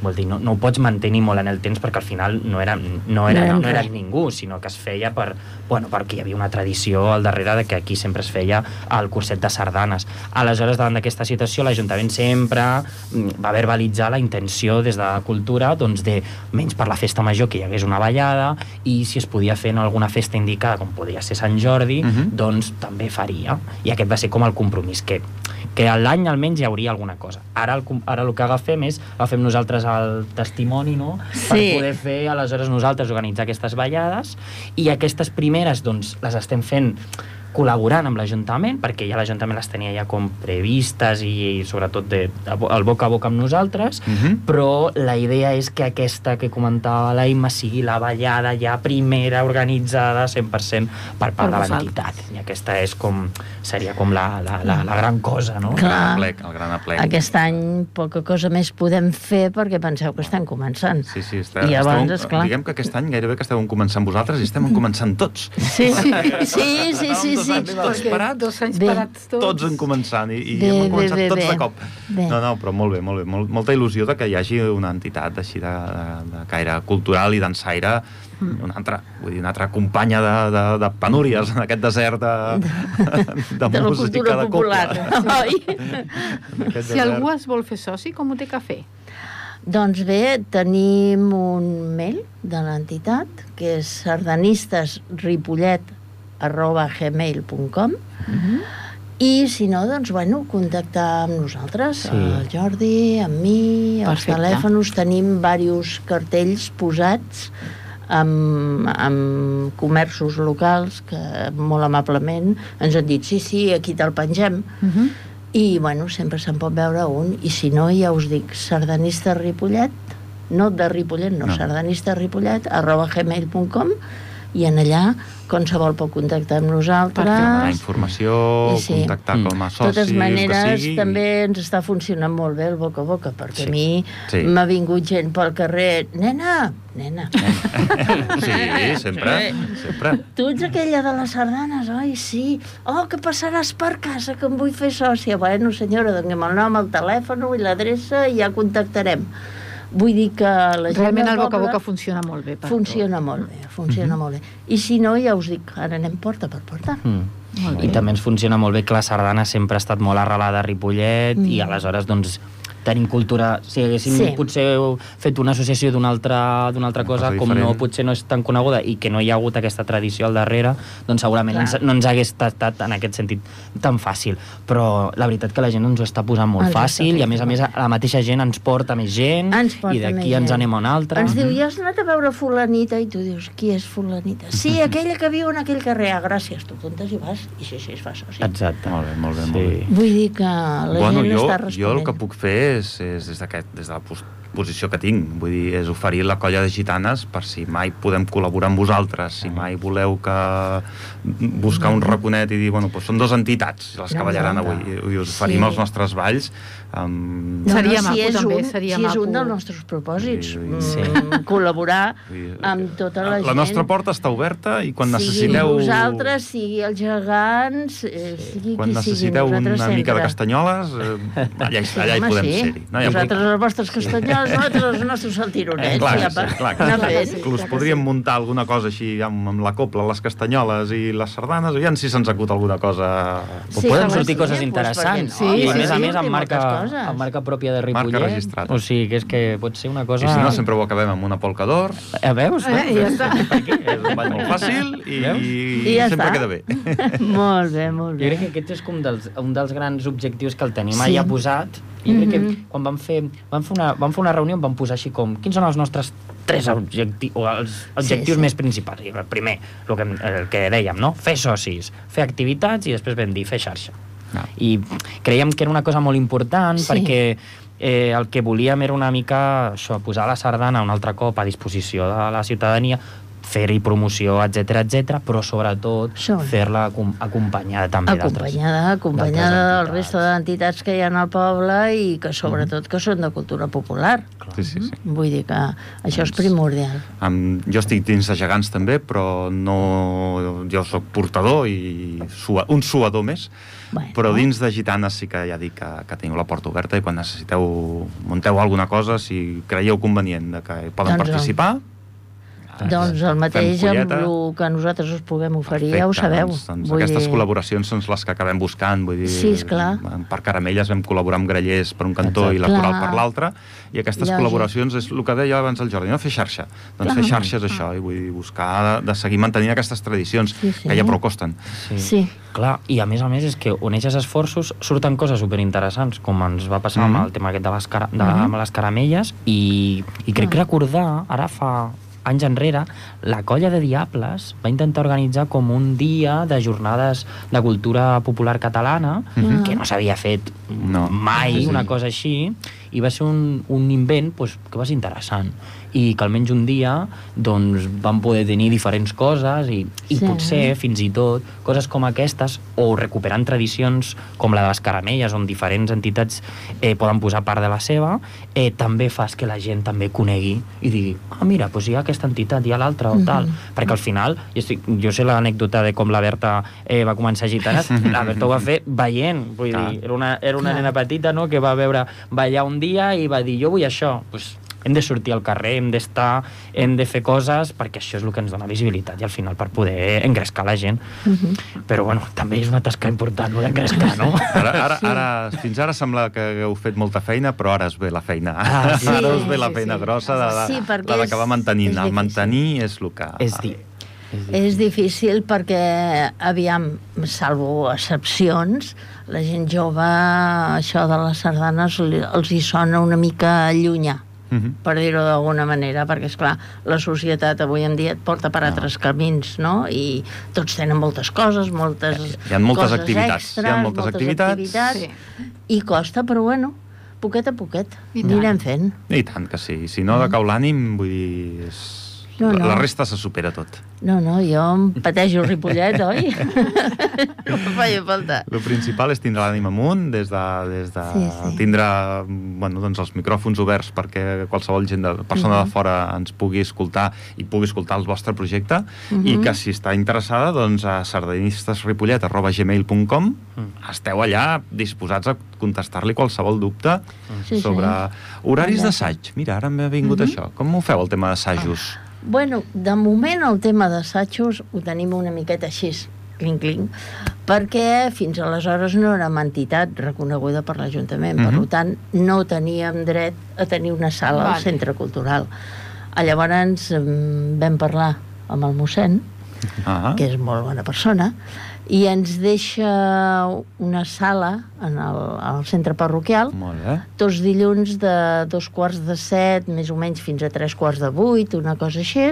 vol dir, no, no ho pots mantenir molt en el temps perquè al final no era, no era, No érem no era ningú, sinó que es feia per, bueno, perquè hi havia una tradició al darrere de que aquí sempre es feia el curset de sardanes. Aleshores, davant d'aquesta situació, l'Ajuntament sempre mm, va verbalitzar la intenció des de la cultura doncs, de, menys per la festa major, que hi hagués una ballada, i si es podia fer en alguna festa indicada, com podia ser Sant Jordi, Mhm. doncs també faria. I aquest va ser com el compromís, que que a l'any almenys hi hauria alguna cosa. Ara el, ara el que agafem és, agafem nosaltres el testimoni, no?, per Sí. poder fer, aleshores nosaltres organitzar aquestes ballades, i aquestes primeres, doncs, les estem fent col·laborant amb l'Ajuntament, perquè ja l'Ajuntament les tenia ja com previstes i, sobretot de, el boca a boca amb nosaltres, Mhm. però la idea és que aquesta que comentava la Imma sigui la ballada ja primera organitzada 100% per part Per de l'entitat. I aquesta és com, seria com la, la, la, la gran cosa, no? El Clar. gran aplec, el gran aplec. Aquest any poca cosa més podem fer perquè penseu que estem començant. Sí, sí, està, I llavors, esteu, esclar. diguem que aquest any gairebé que esteu començant vosaltres i estem començant tots. Sí, sí, sí, sí, sí, Dos sí. anys tots Perquè parats, dos anys Bé. parats tots. tots en començant i, i Bé, hem bé, començat bé, tots bé. de cop. Bé. No, no, però molt bé, molt bé. Molt, molta il·lusió de que hi hagi una entitat així de, de, de caire cultural i dansaire una altra, vull dir, una altra companya de, de, de penúries en aquest desert de, de, De la música cultura de popular, copla. oi? Si desert. algú es vol fer soci, com ho té que fer? Doncs bé, tenim un mail de l'entitat, que és sardanistesripollet arroba gmail.com i si no, doncs, bueno, contactar amb nosaltres, Sí. el Jordi, amb mi, els Perfecte. telèfons, tenim diversos cartells posats amb, amb comerços locals que molt amablement ens han dit sí, sí, aquí te'l pengem Uh -huh. i bueno, sempre se'n pot veure un i si no, ja us dic sardanista Ripollet no de Ripollet, No. no. sardanista Ripollet arroba gmail.com i en allà qualsevol pot contactar amb nosaltres. Demanar informació, sí. contactar mm. com a soci, De totes maneres, sigui... també ens està funcionant molt bé el boca a boca, perquè Sí. a mi Sí. m'ha vingut gent pel carrer, nena, nena, Sí, sempre, sempre. tu ets aquella de les sardanes, oi? Sí. Oh, que passaràs per casa, que em vull fer sòcia. Bueno, senyora, donem el nom, el telèfon i l'adreça i ja contactarem. Vull dir que la gent Realment el boca a boca funciona molt bé. Per funciona molt bé, funciona molt bé. I si no, ja us dic, ara anem porta per porta. Mm. Molt I bé. també ens funciona molt bé que la sardana sempre ha estat molt arrelada a Ripollet mm. i aleshores doncs tenim cultura, si haguéssim Sí. potser fet una associació d'una altra, d'una altra Una cosa, cosa com no, potser no és tan coneguda i que no hi ha hagut aquesta tradició al darrere, doncs segurament Clar. ens, no ens hagués estat en aquest sentit tan fàcil. Però la veritat que la gent ens ho està posant molt està fàcil i a més a més la mateixa gent ens porta més gent Ens porta i d'aquí ens anem a una altra. Ens diu, ja has anat a veure fulanita? I tu dius, qui és fulanita? Sí, aquella que viu en aquell carrer. Ah, gràcies, tu comptes i vas. I sí, sí, es fa soci. Exacte. Molt bé, molt bé, sí. molt bé. Vull dir que la bueno, gent jo, està jo responent. el que puc fer és, és des, des de la pos posició que tinc, vull dir, és oferir la colla de gitanes per si mai podem col·laborar amb vosaltres, si mai voleu que buscar un raconet i dir, bueno, doncs són dues entitats les que ballaran avui, i us oferim Sí. els nostres balls amb... No, Seria no, maco, si és també, un, seria si és maco. un dels nostres propòsits, Sí, sí. mm, col·laborar amb tota la, gent. La nostra porta està oberta i quan sigui necessiteu... vosaltres, sigui els gegants, eh, sigui Quan qui necessiteu sigui, una nosaltres mica de sempre. castanyoles, eh, allà, hi- allà hi podem sí. ser-hi. No? Vosaltres les vostres castanyoles, nosaltres els nostres saltironets. Eh, clar, ja sí, clar, anar sí. fent. Inclús podríem muntar alguna cosa així amb, amb la copla, les castanyoles i les sardanes, aviam si se'ns acut alguna cosa... Sí, poden home, sortir sí, coses doncs, interessants. no? I a Sí, més a sí, més amb sí, marca, moltes coses. amb marca pròpia de Marca Ripollet. registrada. O sigui, que és que pot ser una cosa... I si no, sempre ho acabem amb una polca d'or, Eh, veus? Eh, ja està. és un ball molt fàcil i, Veus? i, I ja sempre està. queda bé. molt bé, molt Jo bé. crec que aquest és com dels, un dels grans objectius que el tenim Sí. allà posat. I crec que Mhm. quan vam fer, vam, fer una, vam fer una reunió em vam posar així com quins són els nostres tres objectius, o els objectius sí. més principals. I el primer, el que, el que dèiem, no? fer socis, fer activitats i després vam dir fer xarxa. Ah. I creiem que era una cosa molt important Sí. perquè eh, el que volíem era una mica això, posar la sardana un altre cop a disposició de la ciutadania, fer-hi promoció, etc etc, però sobretot fer-la acom- acompanyada també d'altres. Acompanyada, acompanyada del resto d'entitats que hi ha al poble i que sobretot que són de cultura popular. Sí, sí, sí. Vull dir que això és Doncs- primordial. Um, jo estic dins de gegants també, però no... jo sóc portador i sua, un suador més, Bueno. però dins de gitanes sí que ja dic que, que teniu la porta oberta i quan necessiteu, munteu alguna cosa, si creieu convenient de que poden Doncs, participar, Doncs el mateix amb el que nosaltres us puguem oferir, ja ho Perfecte, sabeu. Doncs, doncs Vull aquestes dir- col·laboracions són les que acabem buscant. Vull dir, Sí, esclar. Per Caramelles vam col·laborar amb Grellers per un cantó Exacte. i la Coral Clar. per l'altre, i aquestes Lògic. col·laboracions és el que deia abans el Jordi, no? fer xarxa. Doncs fer xarxa és això, i vull dir, buscar de, de seguir mantenint aquestes tradicions, Sí, sí. que ja prou costen. Sí. Clar, i a més a més és que on eixes esforços surten coses superinteressants, com ens va passar Mhm. amb el tema aquest de les, cara, de, Mhm. amb les caramelles, i, i crec Ah. recordar, ara fa anys enrere, la colla de Diables va intentar organitzar com un dia de jornades de cultura popular catalana, Mhm. que no s'havia fet No. mai, Sí, sí. una cosa així, i va ser un, un invent pues, que va ser interessant i que almenys un dia doncs, vam poder tenir diferents coses i, i Sí. potser fins i tot coses com aquestes o recuperant tradicions com la de les caramelles on diferents entitats eh, poden posar part de la seva eh, també fas que la gent també conegui i digui, ah mira, doncs hi ha aquesta entitat hi ha l'altra o Mhm. tal, perquè al final jo, estic, jo sé l'anècdota de com la Berta eh, va començar a gitanes, la Berta ho va fer veient, vull Clar. dir, era una, era una Clar. nena petita no, que va veure ballar un dia i va dir, jo vull això, pues, hem de sortir al carrer, hem d'estar, hem de fer coses, perquè això és el que ens dona visibilitat i al final per poder engrescar la gent. Mhm. Però bueno, també és una tasca important, no d'engrescar, no? Ara, ara, ara, fins ara sembla que hagueu fet molta feina, però ara es ve la feina. Ah, sí. ara us ve la feina sí. grossa de, de, Sí, perquè la d'acabar és- mantenint. és El mantenir és el que... és dir. És difícil perquè, aviam, salvo excepcions, la gent jove, això de les sardanes els hi sona una mica llunyà Mhm. per dir-ho d'alguna manera, perquè, és clar la societat avui en dia et porta per altres camins, no? I tots tenen moltes coses, moltes Hi ha moltes coses activitats, hi ha extres, moltes activitats. activitats Sí. I costa, però bueno, poquet a poquet, I tant. anirem fent. I tant que sí. Si no decau l'ànim, vull dir... És... No, no. La resta se supera tot. No, no, jo em pateixo el Ripollet, oi? no em feia falta. El principal és tindre l'ànima amunt, des de, des de Sí, sí. tindre bueno, doncs els micròfons oberts perquè qualsevol gent de, persona Mhm. de fora ens pugui escoltar i pugui escoltar el vostre projecte Mhm. i que si està interessada doncs a sardanistesripollet.gmail.com Mm. esteu allà disposats a contestar-li qualsevol dubte Sí, sí. sobre horaris d'assaig. Mira, ara m'ha vingut Mhm. això. Com ho feu, el tema d'assajos? Bueno, de moment el tema d'assajos ho tenim una miqueta així, clinc-clinc, perquè fins aleshores no érem entitat reconeguda per l'Ajuntament, per Mhm. tant no teníem dret a tenir una sala al Vale. centre cultural. Llavors vam parlar amb el mossèn, Ah, que és molt bona persona, i ens deixa una sala en el, al centre parroquial, tots dilluns de dos quarts de set, més o menys fins a tres quarts de vuit, una cosa així,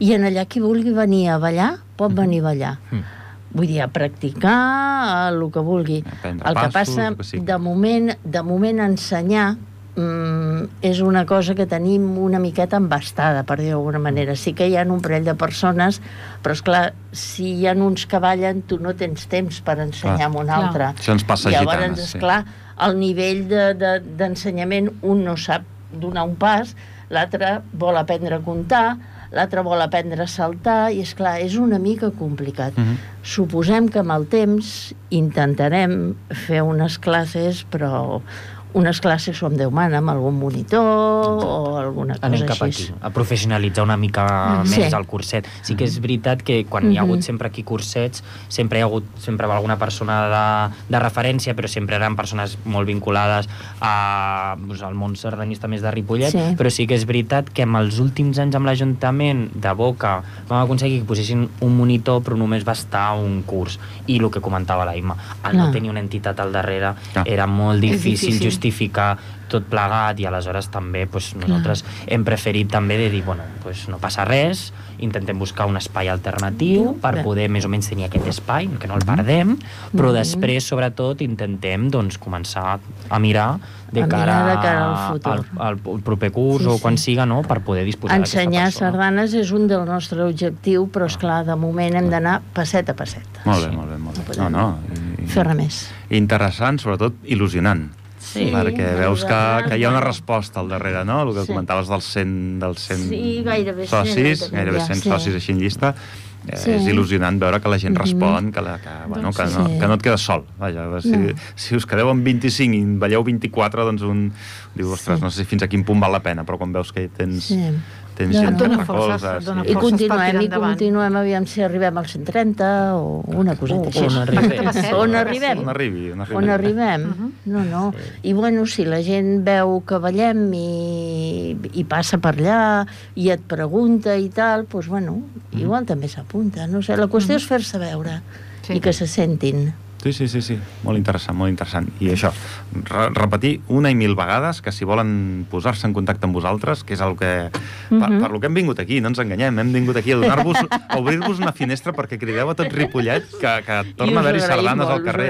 i en allà qui vulgui venir a ballar, pot venir a ballar. Mm. Vull dir, a practicar el que vulgui. El que passos, passa, que sigui. de moment, de moment ensenyar mm, és una cosa que tenim una miqueta embastada, per dir d'alguna manera. Sí que hi ha un parell de persones, però és clar, si hi ha uns que ballen, tu no tens temps per ensenyar Clar. a un Clar. altre. Això ens passa a Llavors, gitanes, és sí. clar, el nivell de- de- d'ensenyament, de, un no sap donar un pas, l'altre vol aprendre a comptar, l'altre vol aprendre a saltar, i és clar, és una mica complicat. Mhm. Suposem que amb el temps intentarem fer unes classes, però unes classes com Déu mana, amb algun monitor o alguna cosa Anem cap així. aquí, a professionalitzar una mica Sí. més el curset. Sí que és veritat que quan hi ha hagut Mhm. sempre aquí cursets, sempre hi ha hagut sempre va alguna persona de, de referència, però sempre eren persones molt vinculades a, doncs, al món sardanista més de Ripollet, Sí. però sí que és veritat que en els últims anys amb l'Ajuntament de Boca vam aconseguir que posessin un monitor però només va estar un curs i el que comentava l'Aima, al no Clar. tenir una entitat al darrere Clar. era molt difícil, difícil. Justificar tot plegat i aleshores també doncs, nosaltres hem preferit també de dir, bueno, doncs no passa res, intentem buscar un espai alternatiu per poder més o menys tenir aquest espai, que no el perdem, però després, sobretot, intentem doncs, començar a mirar de A cara, mirar de cara al futur. al, al, al proper curs Sí, o sí. quan siga, no?, per poder disposar d'aquesta Ensenyar persona. sardanes és un del nostre objectiu, però, és clar de moment hem d'anar passet a passet. Molt bé, molt bé, molt bé. No, no. i- Fer res més. interessant, sobretot il·lusionant. Sí, perquè veus que, que hi ha una resposta al darrere, no? El que Sí. comentaves dels 100, dels 100 Sí, gairebé 100 socis, tenim gairebé ja, 100 sí. socis així en llista, eh, Sí. és il·lusionant veure que la gent Mhm. respon, que, la, que, bueno, Doncs que, sí. no, que no et quedes sol. Vaja, si, No. si us quedeu amb 25 i en veieu 24, doncs un diu, ostres, Sí. no sé si fins a quin punt val la pena, però quan veus que tens, Sí. Tens No, gent que et forces, recolza... dona sí. I forces continuem, i continuem, aviam si arribem als 130 o una coseta O- així. on arribem. On arribem. On arribi, on arribi. On arribem? Mhm. No, no. I bueno, si la gent veu que ballem i, i passa per allà i et pregunta i tal, doncs bueno, igual també s'apunta. No sé, la qüestió és fer-se veure Sí. i que se sentin. Sí, sí, sí, sí, molt interessant, molt interessant. I això, re repetir una i mil vegades que si volen posar-se en contacte amb vosaltres, que és el que... Per, Mhm. per lo que hem vingut aquí, no ens enganyem, hem vingut aquí a donar-vos, a obrir-vos una finestra perquè crideu a tot Ripollet que, que torna a haver-hi sardanes molt, al carrer.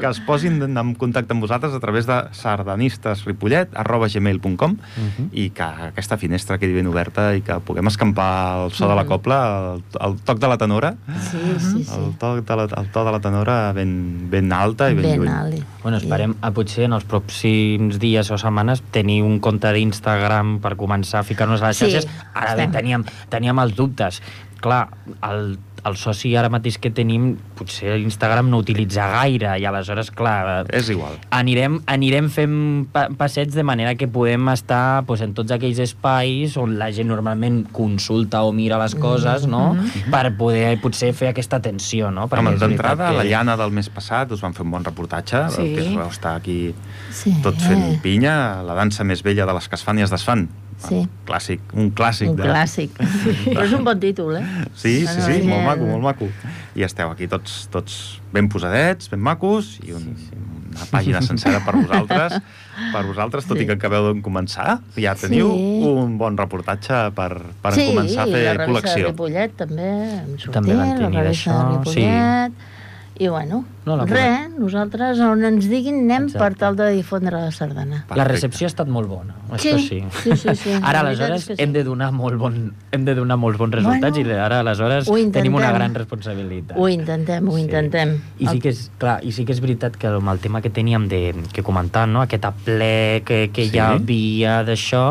Que es posin en, en contacte amb vosaltres a través de sardanistesripollet arroba gmail.com Mhm. i que aquesta finestra quedi ben oberta i que puguem escampar el so de la copla, el, el toc de la tenora, Sí, sí, sí. el, toc de la, el to de la tenora ben, ben alta i ben, Ben lluny. alt. Bueno, esperem a potser en els pròxims dies o setmanes tenir un compte d'Instagram per començar a ficar-nos a les Sí, xarxes. Ara bé, teníem, teníem els dubtes. Clar, el, el soci ara mateix que tenim potser l'Instagram no utilitza gaire i aleshores, clar, És igual. anirem, anirem fent pa passets de manera que podem estar pues, en tots aquells espais on la gent normalment consulta o mira les coses, no? Per poder potser fer aquesta atenció, no? Home, és veritat d'entrada, que- la llana del mes passat us van fer un bon reportatge, Sí. que es veu estar aquí Sí. tots fent pinya, la dansa més vella de les que es fan i es desfan. Sí. Clàssic, un clàssic. Un de... clàssic. Però és un bon títol, eh? Sí, sí, sí, la molt maco, molt maco. I esteu aquí tots, tots ben posadets, ben macos, i un, una pàgina sencera per vosaltres, per vosaltres, tot Sí. i que acabeu de començar, ja teniu Sí. un bon reportatge per, per sí, començar a i fer la revista col·lecció. de Ripollet també hem sortit, També van tenir la revista de Ripollet, i bueno, No, la Res, nosaltres on ens diguin anem Exacte. per tal de difondre la sardana. Perfecte. La recepció ha estat molt bona, sí, això sí. sí, sí, sí. Ara, aleshores, sí. hem de donar molt bon, hem de donar molts bons resultats bueno, i ara, aleshores, tenim una gran responsabilitat. Ho intentem, ho intentem. Sí. I sí que és, clar, i sí que és veritat que amb el tema que teníem de, que comentar, no? aquest aplec que, que sí? hi havia d'això,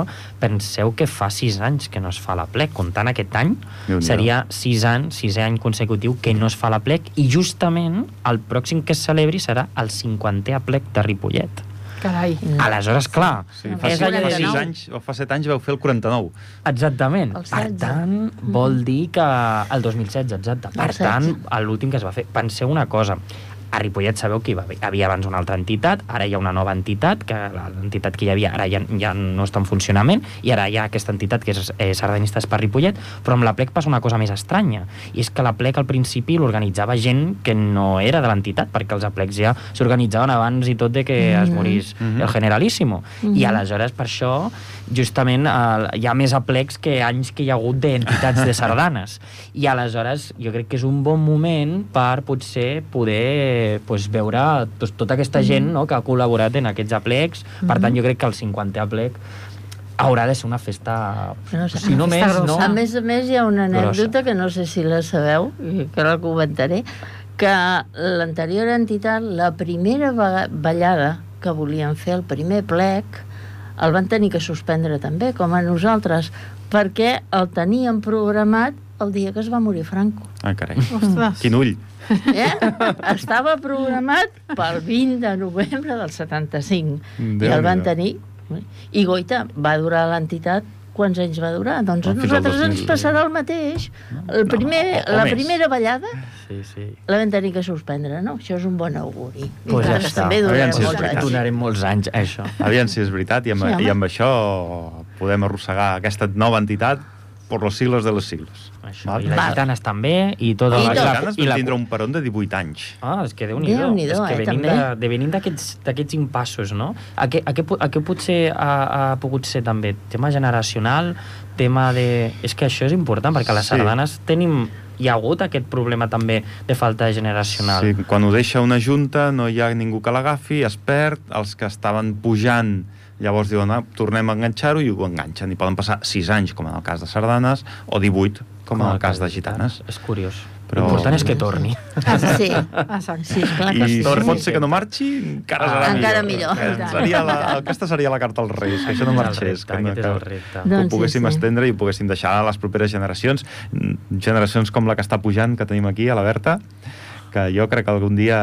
penseu que fa sis anys que no es fa la plec, comptant aquest any, seria sis anys, sis any consecutiu que no es fa la plec, i justament el pròxim que es celebri serà el 50è aplec de Ripollet. Carai. Aleshores, clar... Sí, fa, és allò de dir... anys, o fa 7 anys vau fer el 49. Exactament. El per tant, vol dir que... El 2016, exacte. Per tant, l'últim que es va fer... Penseu una cosa, a Ripollet sabeu que hi havia abans una altra entitat, ara hi ha una nova entitat, que l'entitat que hi havia ara ja, ja no està en funcionament, i ara hi ha aquesta entitat que és eh, Sardanistes per Ripollet, però amb la plec passa una cosa més estranya, i és que la plec al principi l'organitzava gent que no era de l'entitat, perquè els aplecs ja s'organitzaven abans i tot de que mm -hmm. es morís mm -hmm. el Generalíssimo. Mm -hmm. I aleshores, per això, justament eh, hi ha més aplecs que anys que hi ha hagut d'entitats de sardanes. I aleshores jo crec que és un bon moment per potser poder pues, veure pues, tota aquesta mm-hmm. gent no, que ha col·laborat en aquests aplecs. Mm -hmm. Per tant, jo crec que el 50è aplec haurà de ser una festa... No sé, si no més, no... A més a més, hi ha una anècdota grossa. que no sé si la sabeu, i que la comentaré, que l'anterior entitat, la primera ballada que volien fer, el primer plec, el van tenir que suspendre també, com a nosaltres, perquè el tenien programat el dia que es va morir Franco. Ah, carai. Ostres. Quin ull. Eh? Estava programat pel 20 de novembre del 75 Déu i el van tenir i Goita va durar l'entitat quants anys va durar? Doncs a nosaltres ens passarà el mateix. El primer, no, la primera ballada sí, sí. la vam tenir que suspendre, no? Això és un bon auguri. Pues ja està. També durarem si molts anys. Donarem molts anys, això. Aviam si és veritat, i amb, sí, i amb això podem arrossegar aquesta nova entitat per los siglos de los siglos. Això, Val? I les gitanes també, i tot... I les gitanes van tindre un peron de 18 anys. Ah, és que Déu-n'hi-do. Déu és que eh, venim, de, de, venim d'aquests impassos, no? A què, a què, a què potser ha, ha pogut ser també? Tema generacional, tema de... És que això és important, perquè a les sí. sardanes tenim hi ha hagut aquest problema també de falta generacional. Sí, quan ho deixa una junta no hi ha ningú que l'agafi, es perd, els que estaven pujant llavors diuen, ah, tornem a enganxar-ho i ho enganxen, i poden passar 6 anys, com en el cas de sardanes, o 18, com, en el cas de gitanes. És curiós. Però... L'important és que torni. Ah, sí, sí, clar que I si pot ser que no marxi, encara serà ah, encara millor. millor. Seria la, aquesta seria la carta als Reis, que això no marxés. que, no, que, que ho doncs poguéssim sí, sí. estendre i ho poguéssim deixar a les properes generacions. Generacions com la que està pujant, que tenim aquí, a la Berta, que jo crec que algun dia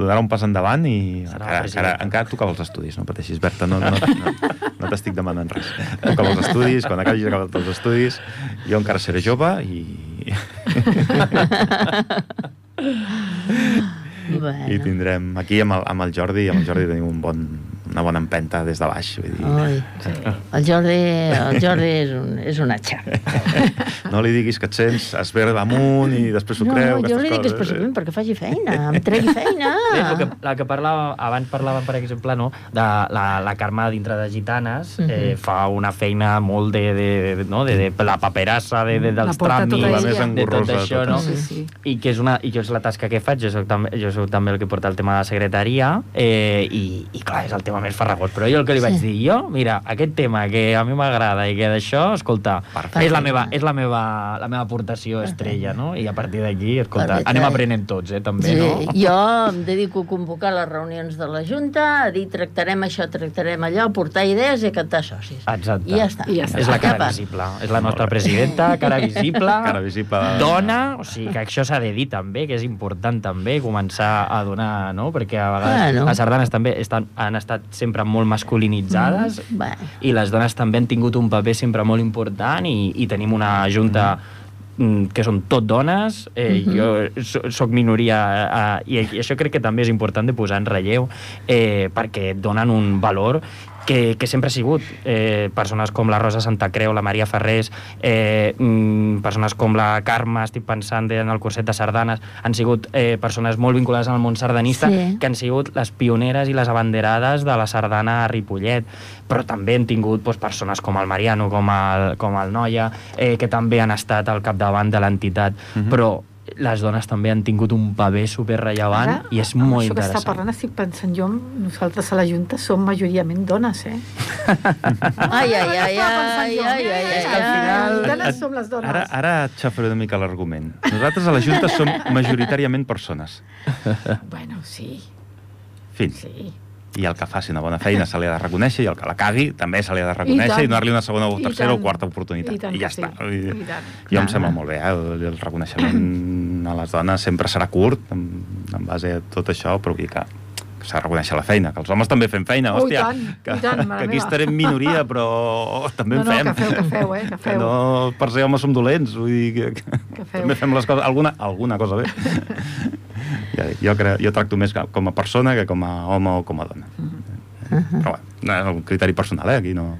donarà un pas endavant i encara, encara, encara tocava els estudis, no pateixis, Berta, no, no, no, no t'estic demanant res. Tocava els estudis, quan acabis acabat els estudis, jo encara seré jove i... bueno. I tindrem aquí amb el, amb el Jordi, amb el Jordi tenim un bon, una bona empenta des de baix. Vull dir. Ui, sí. El Jordi, el Jordi és, un, és un atxa. no li diguis que et sents esverda amunt i després s'ho no, creu. No, jo li dic especialment perquè faci feina, em tregui feina. Bé, que, la que parlava, abans parlàvem, per exemple, no, de la, la Carme dintre de Gitanes, uh -huh. eh, mhm. fa una feina molt de, de, no, de, de la paperassa, de, de, dels tràmits, la més de tot això, no? Sí, sí. I que és, una, i que és la tasca que faig, jo soc també, jo soc també el que porta el tema de la secretaria, eh, i, i clar, és el tema més farragós, però jo el que li vaig sí. dir, jo, mira, aquest tema que a mi m'agrada i que d'això, escolta, Perfecte. és la meva, és la meva, la meva aportació estrella, no? I a partir d'aquí, escolta, Perfecte. anem aprenent tots, eh, també, sí. no? Jo em dedico a convocar les reunions de la Junta, a dir tractarem això, tractarem allò, portar idees i a cantar socis. Exacte. I ja està. I ja està. És la cara visible. És la nostra presidenta, cara visible, cara visible. dona, o sigui que això s'ha de dir també, que és important també començar a donar, no? Perquè a vegades bueno. les sardanes també estan, han estat sempre molt masculinitzades mm, i les dones també han tingut un paper sempre molt important i, i tenim una junta mm. Que són tot dones, eh, mm -hmm. jo sóc minoria eh, i, i això crec que també és important de posar en relleu eh, perquè donen un valor que, que sempre ha sigut eh, persones com la Rosa Santa Creu, la Maria Ferrés, eh, mm, persones com la Carme, estic pensant en el curset de sardanes, han sigut eh, persones molt vinculades al món sardanista sí. que han sigut les pioneres i les abanderades de la sardana a Ripollet, però també han tingut doncs, persones com el Mariano, com el, com el Noia, eh, que també han estat al capdavant de l'entitat, uh mhm. -huh. però les dones també han tingut un paper superrellevant Ara, i és amb molt això que està interessant. parlant estic pensant jo, nosaltres a la Junta som majoritàriament dones, eh? Ai, ai, ai, ai, ai, que ai, al final ai. dones som les dones. Ara, ara et xafaré una mica l'argument. Nosaltres a la Junta som majoritàriament persones. Bueno, sí, Fin. sí. I el que faci una bona feina se li ha de reconèixer i el que la cagui també se li ha de reconèixer tant. i, donar-li una segona o I tercera o quarta oportunitat. I tant ja sí. està. I tant. Jo em sembla molt bé, eh? el, el reconeixement a les dones sempre serà curt en, en base a tot això, però que s'ha de reconèixer la feina, que els homes també fem feina, Oh, i hòstia, tant, que, i tant, que aquí meva. estarem minoria, però també No, en no, fem. que feu, que feu, eh, que Que feu. no per ser homes som dolents, vull dir que, que, Que feu. també fem les coses, alguna, alguna cosa bé. ja dic, jo, cre, jo tracto més com a persona que com a home o com a dona. Però bueno, no és un criteri personal, eh? Aquí no...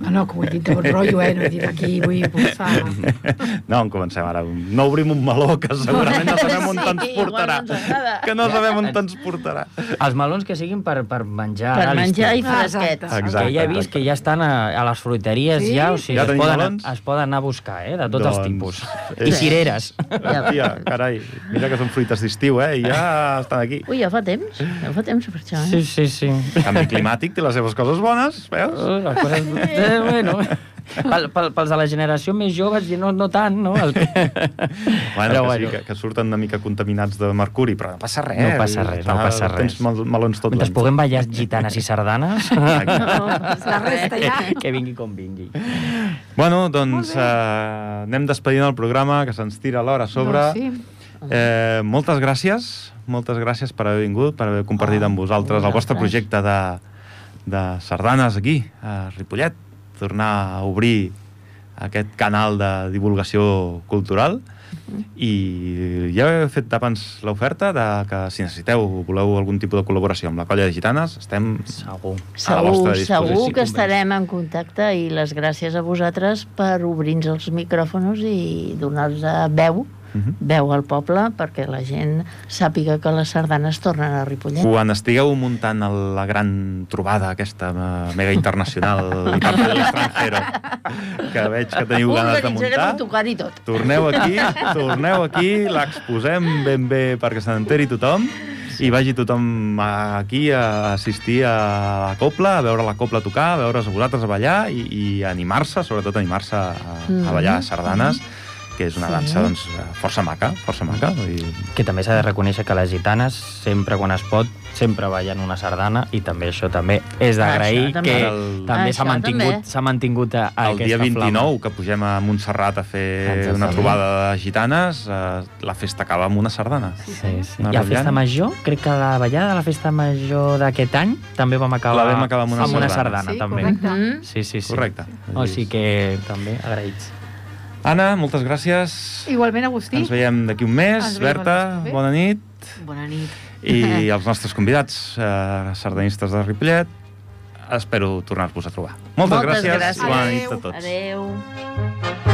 No, no, que ho he dit de bon rotllo, eh? No he dit aquí, vull posar... No, en comencem ara. No obrim un meló que segurament no sabem on Sí, portarà. no ens agrada. Que no sabem on te'ns portarà. Els melons que siguin per, per menjar Per menjar i l'estiu. Ah, fresquets. exacte. Exacte. que ja he vist que ja estan a, a les fruiteries Sí? ja, o sigui, Ja es, poden, melons? es poden anar a buscar, eh, de tots els Doncs, tipus. eh, I cireres. Tia, carai, mira que són fruites d'estiu, eh? I ja estan aquí. Ui, ja fa temps, ja fa temps per això, eh? Sí, sí, sí. El canvi climàtic té les seves coses bones, veus? Uh, les coses... Eh, bueno, pel, pel, pels de la generació més joves i no, no tant, no? El... Bueno, Però que, bueno. sí, que, que surten una mica contaminats de mercuri, però no passa res. No passa res, no passa res. Tens mel- melons tot Mentre l'any. puguem ballar gitanes i sardanes, No, La res. resta ja... que vingui com vingui. Bueno, doncs eh, anem despedint el programa, que se'ns tira l'hora a sobre. No, sí. Eh, moltes gràcies, moltes gràcies per haver vingut, per haver compartit amb vosaltres el vostre projecte de, de sardanes aquí, a Ripollet, tornar a obrir aquest canal de divulgació cultural i ja he fet abans l'oferta de que si necessiteu o voleu algun tipus de col·laboració amb la colla de gitanes, estem Segur. a la vostra disposició. segur que estarem en contacte i les gràcies a vosaltres per obrir-nos els micròfons i donar-nos veu, Mhm. veu al poble perquè la gent sàpiga que les sardanes tornen a Ripollet. Quan estigueu muntant el- la gran trobada aquesta eh, mega internacional i per de l'extranjero que veig que teniu ganes de muntar un tocar i tot. torneu aquí, torneu aquí l'exposem ben bé perquè se n'enteri tothom i vagi tothom aquí a assistir a la copla, a veure la copla tocar, a veure's a vosaltres a ballar i, i animar-se, sobretot animar-se a, a ballar sardanes, que és una Sí. dansa doncs, força maca, força maca. Dir, Que també s'ha de reconèixer que les gitanes, sempre quan es pot, sempre ballen una sardana i també això també és d'agrair que El- també s'ha mantingut, també. s'ha mantingut a, a el dia aquesta 29, que pugem a Montserrat a fer Exactament. una trobada de gitanes, eh, la festa acaba amb una sardana. Flama. Sí, sí. Una I a. Festa Major, crec que la ballada de la Festa Major d'aquest any també vam acabar, La vam acabar amb una amb una sardana. sardana Sí, també. correcte. Mhm. Sí, sí, sí. Correcte. O sigui que també agraïts. Anna, moltes gràcies. Igualment, Agustí. Ens veiem d'aquí un mes. Berta, bona nit. Bona nit. I els nostres convidats, eh, sardanistes de Ripollet, espero tornar-vos a trobar. Moltes, Moltes gràcies. gràcies. Bona nit a Adéu. tots. Adeu.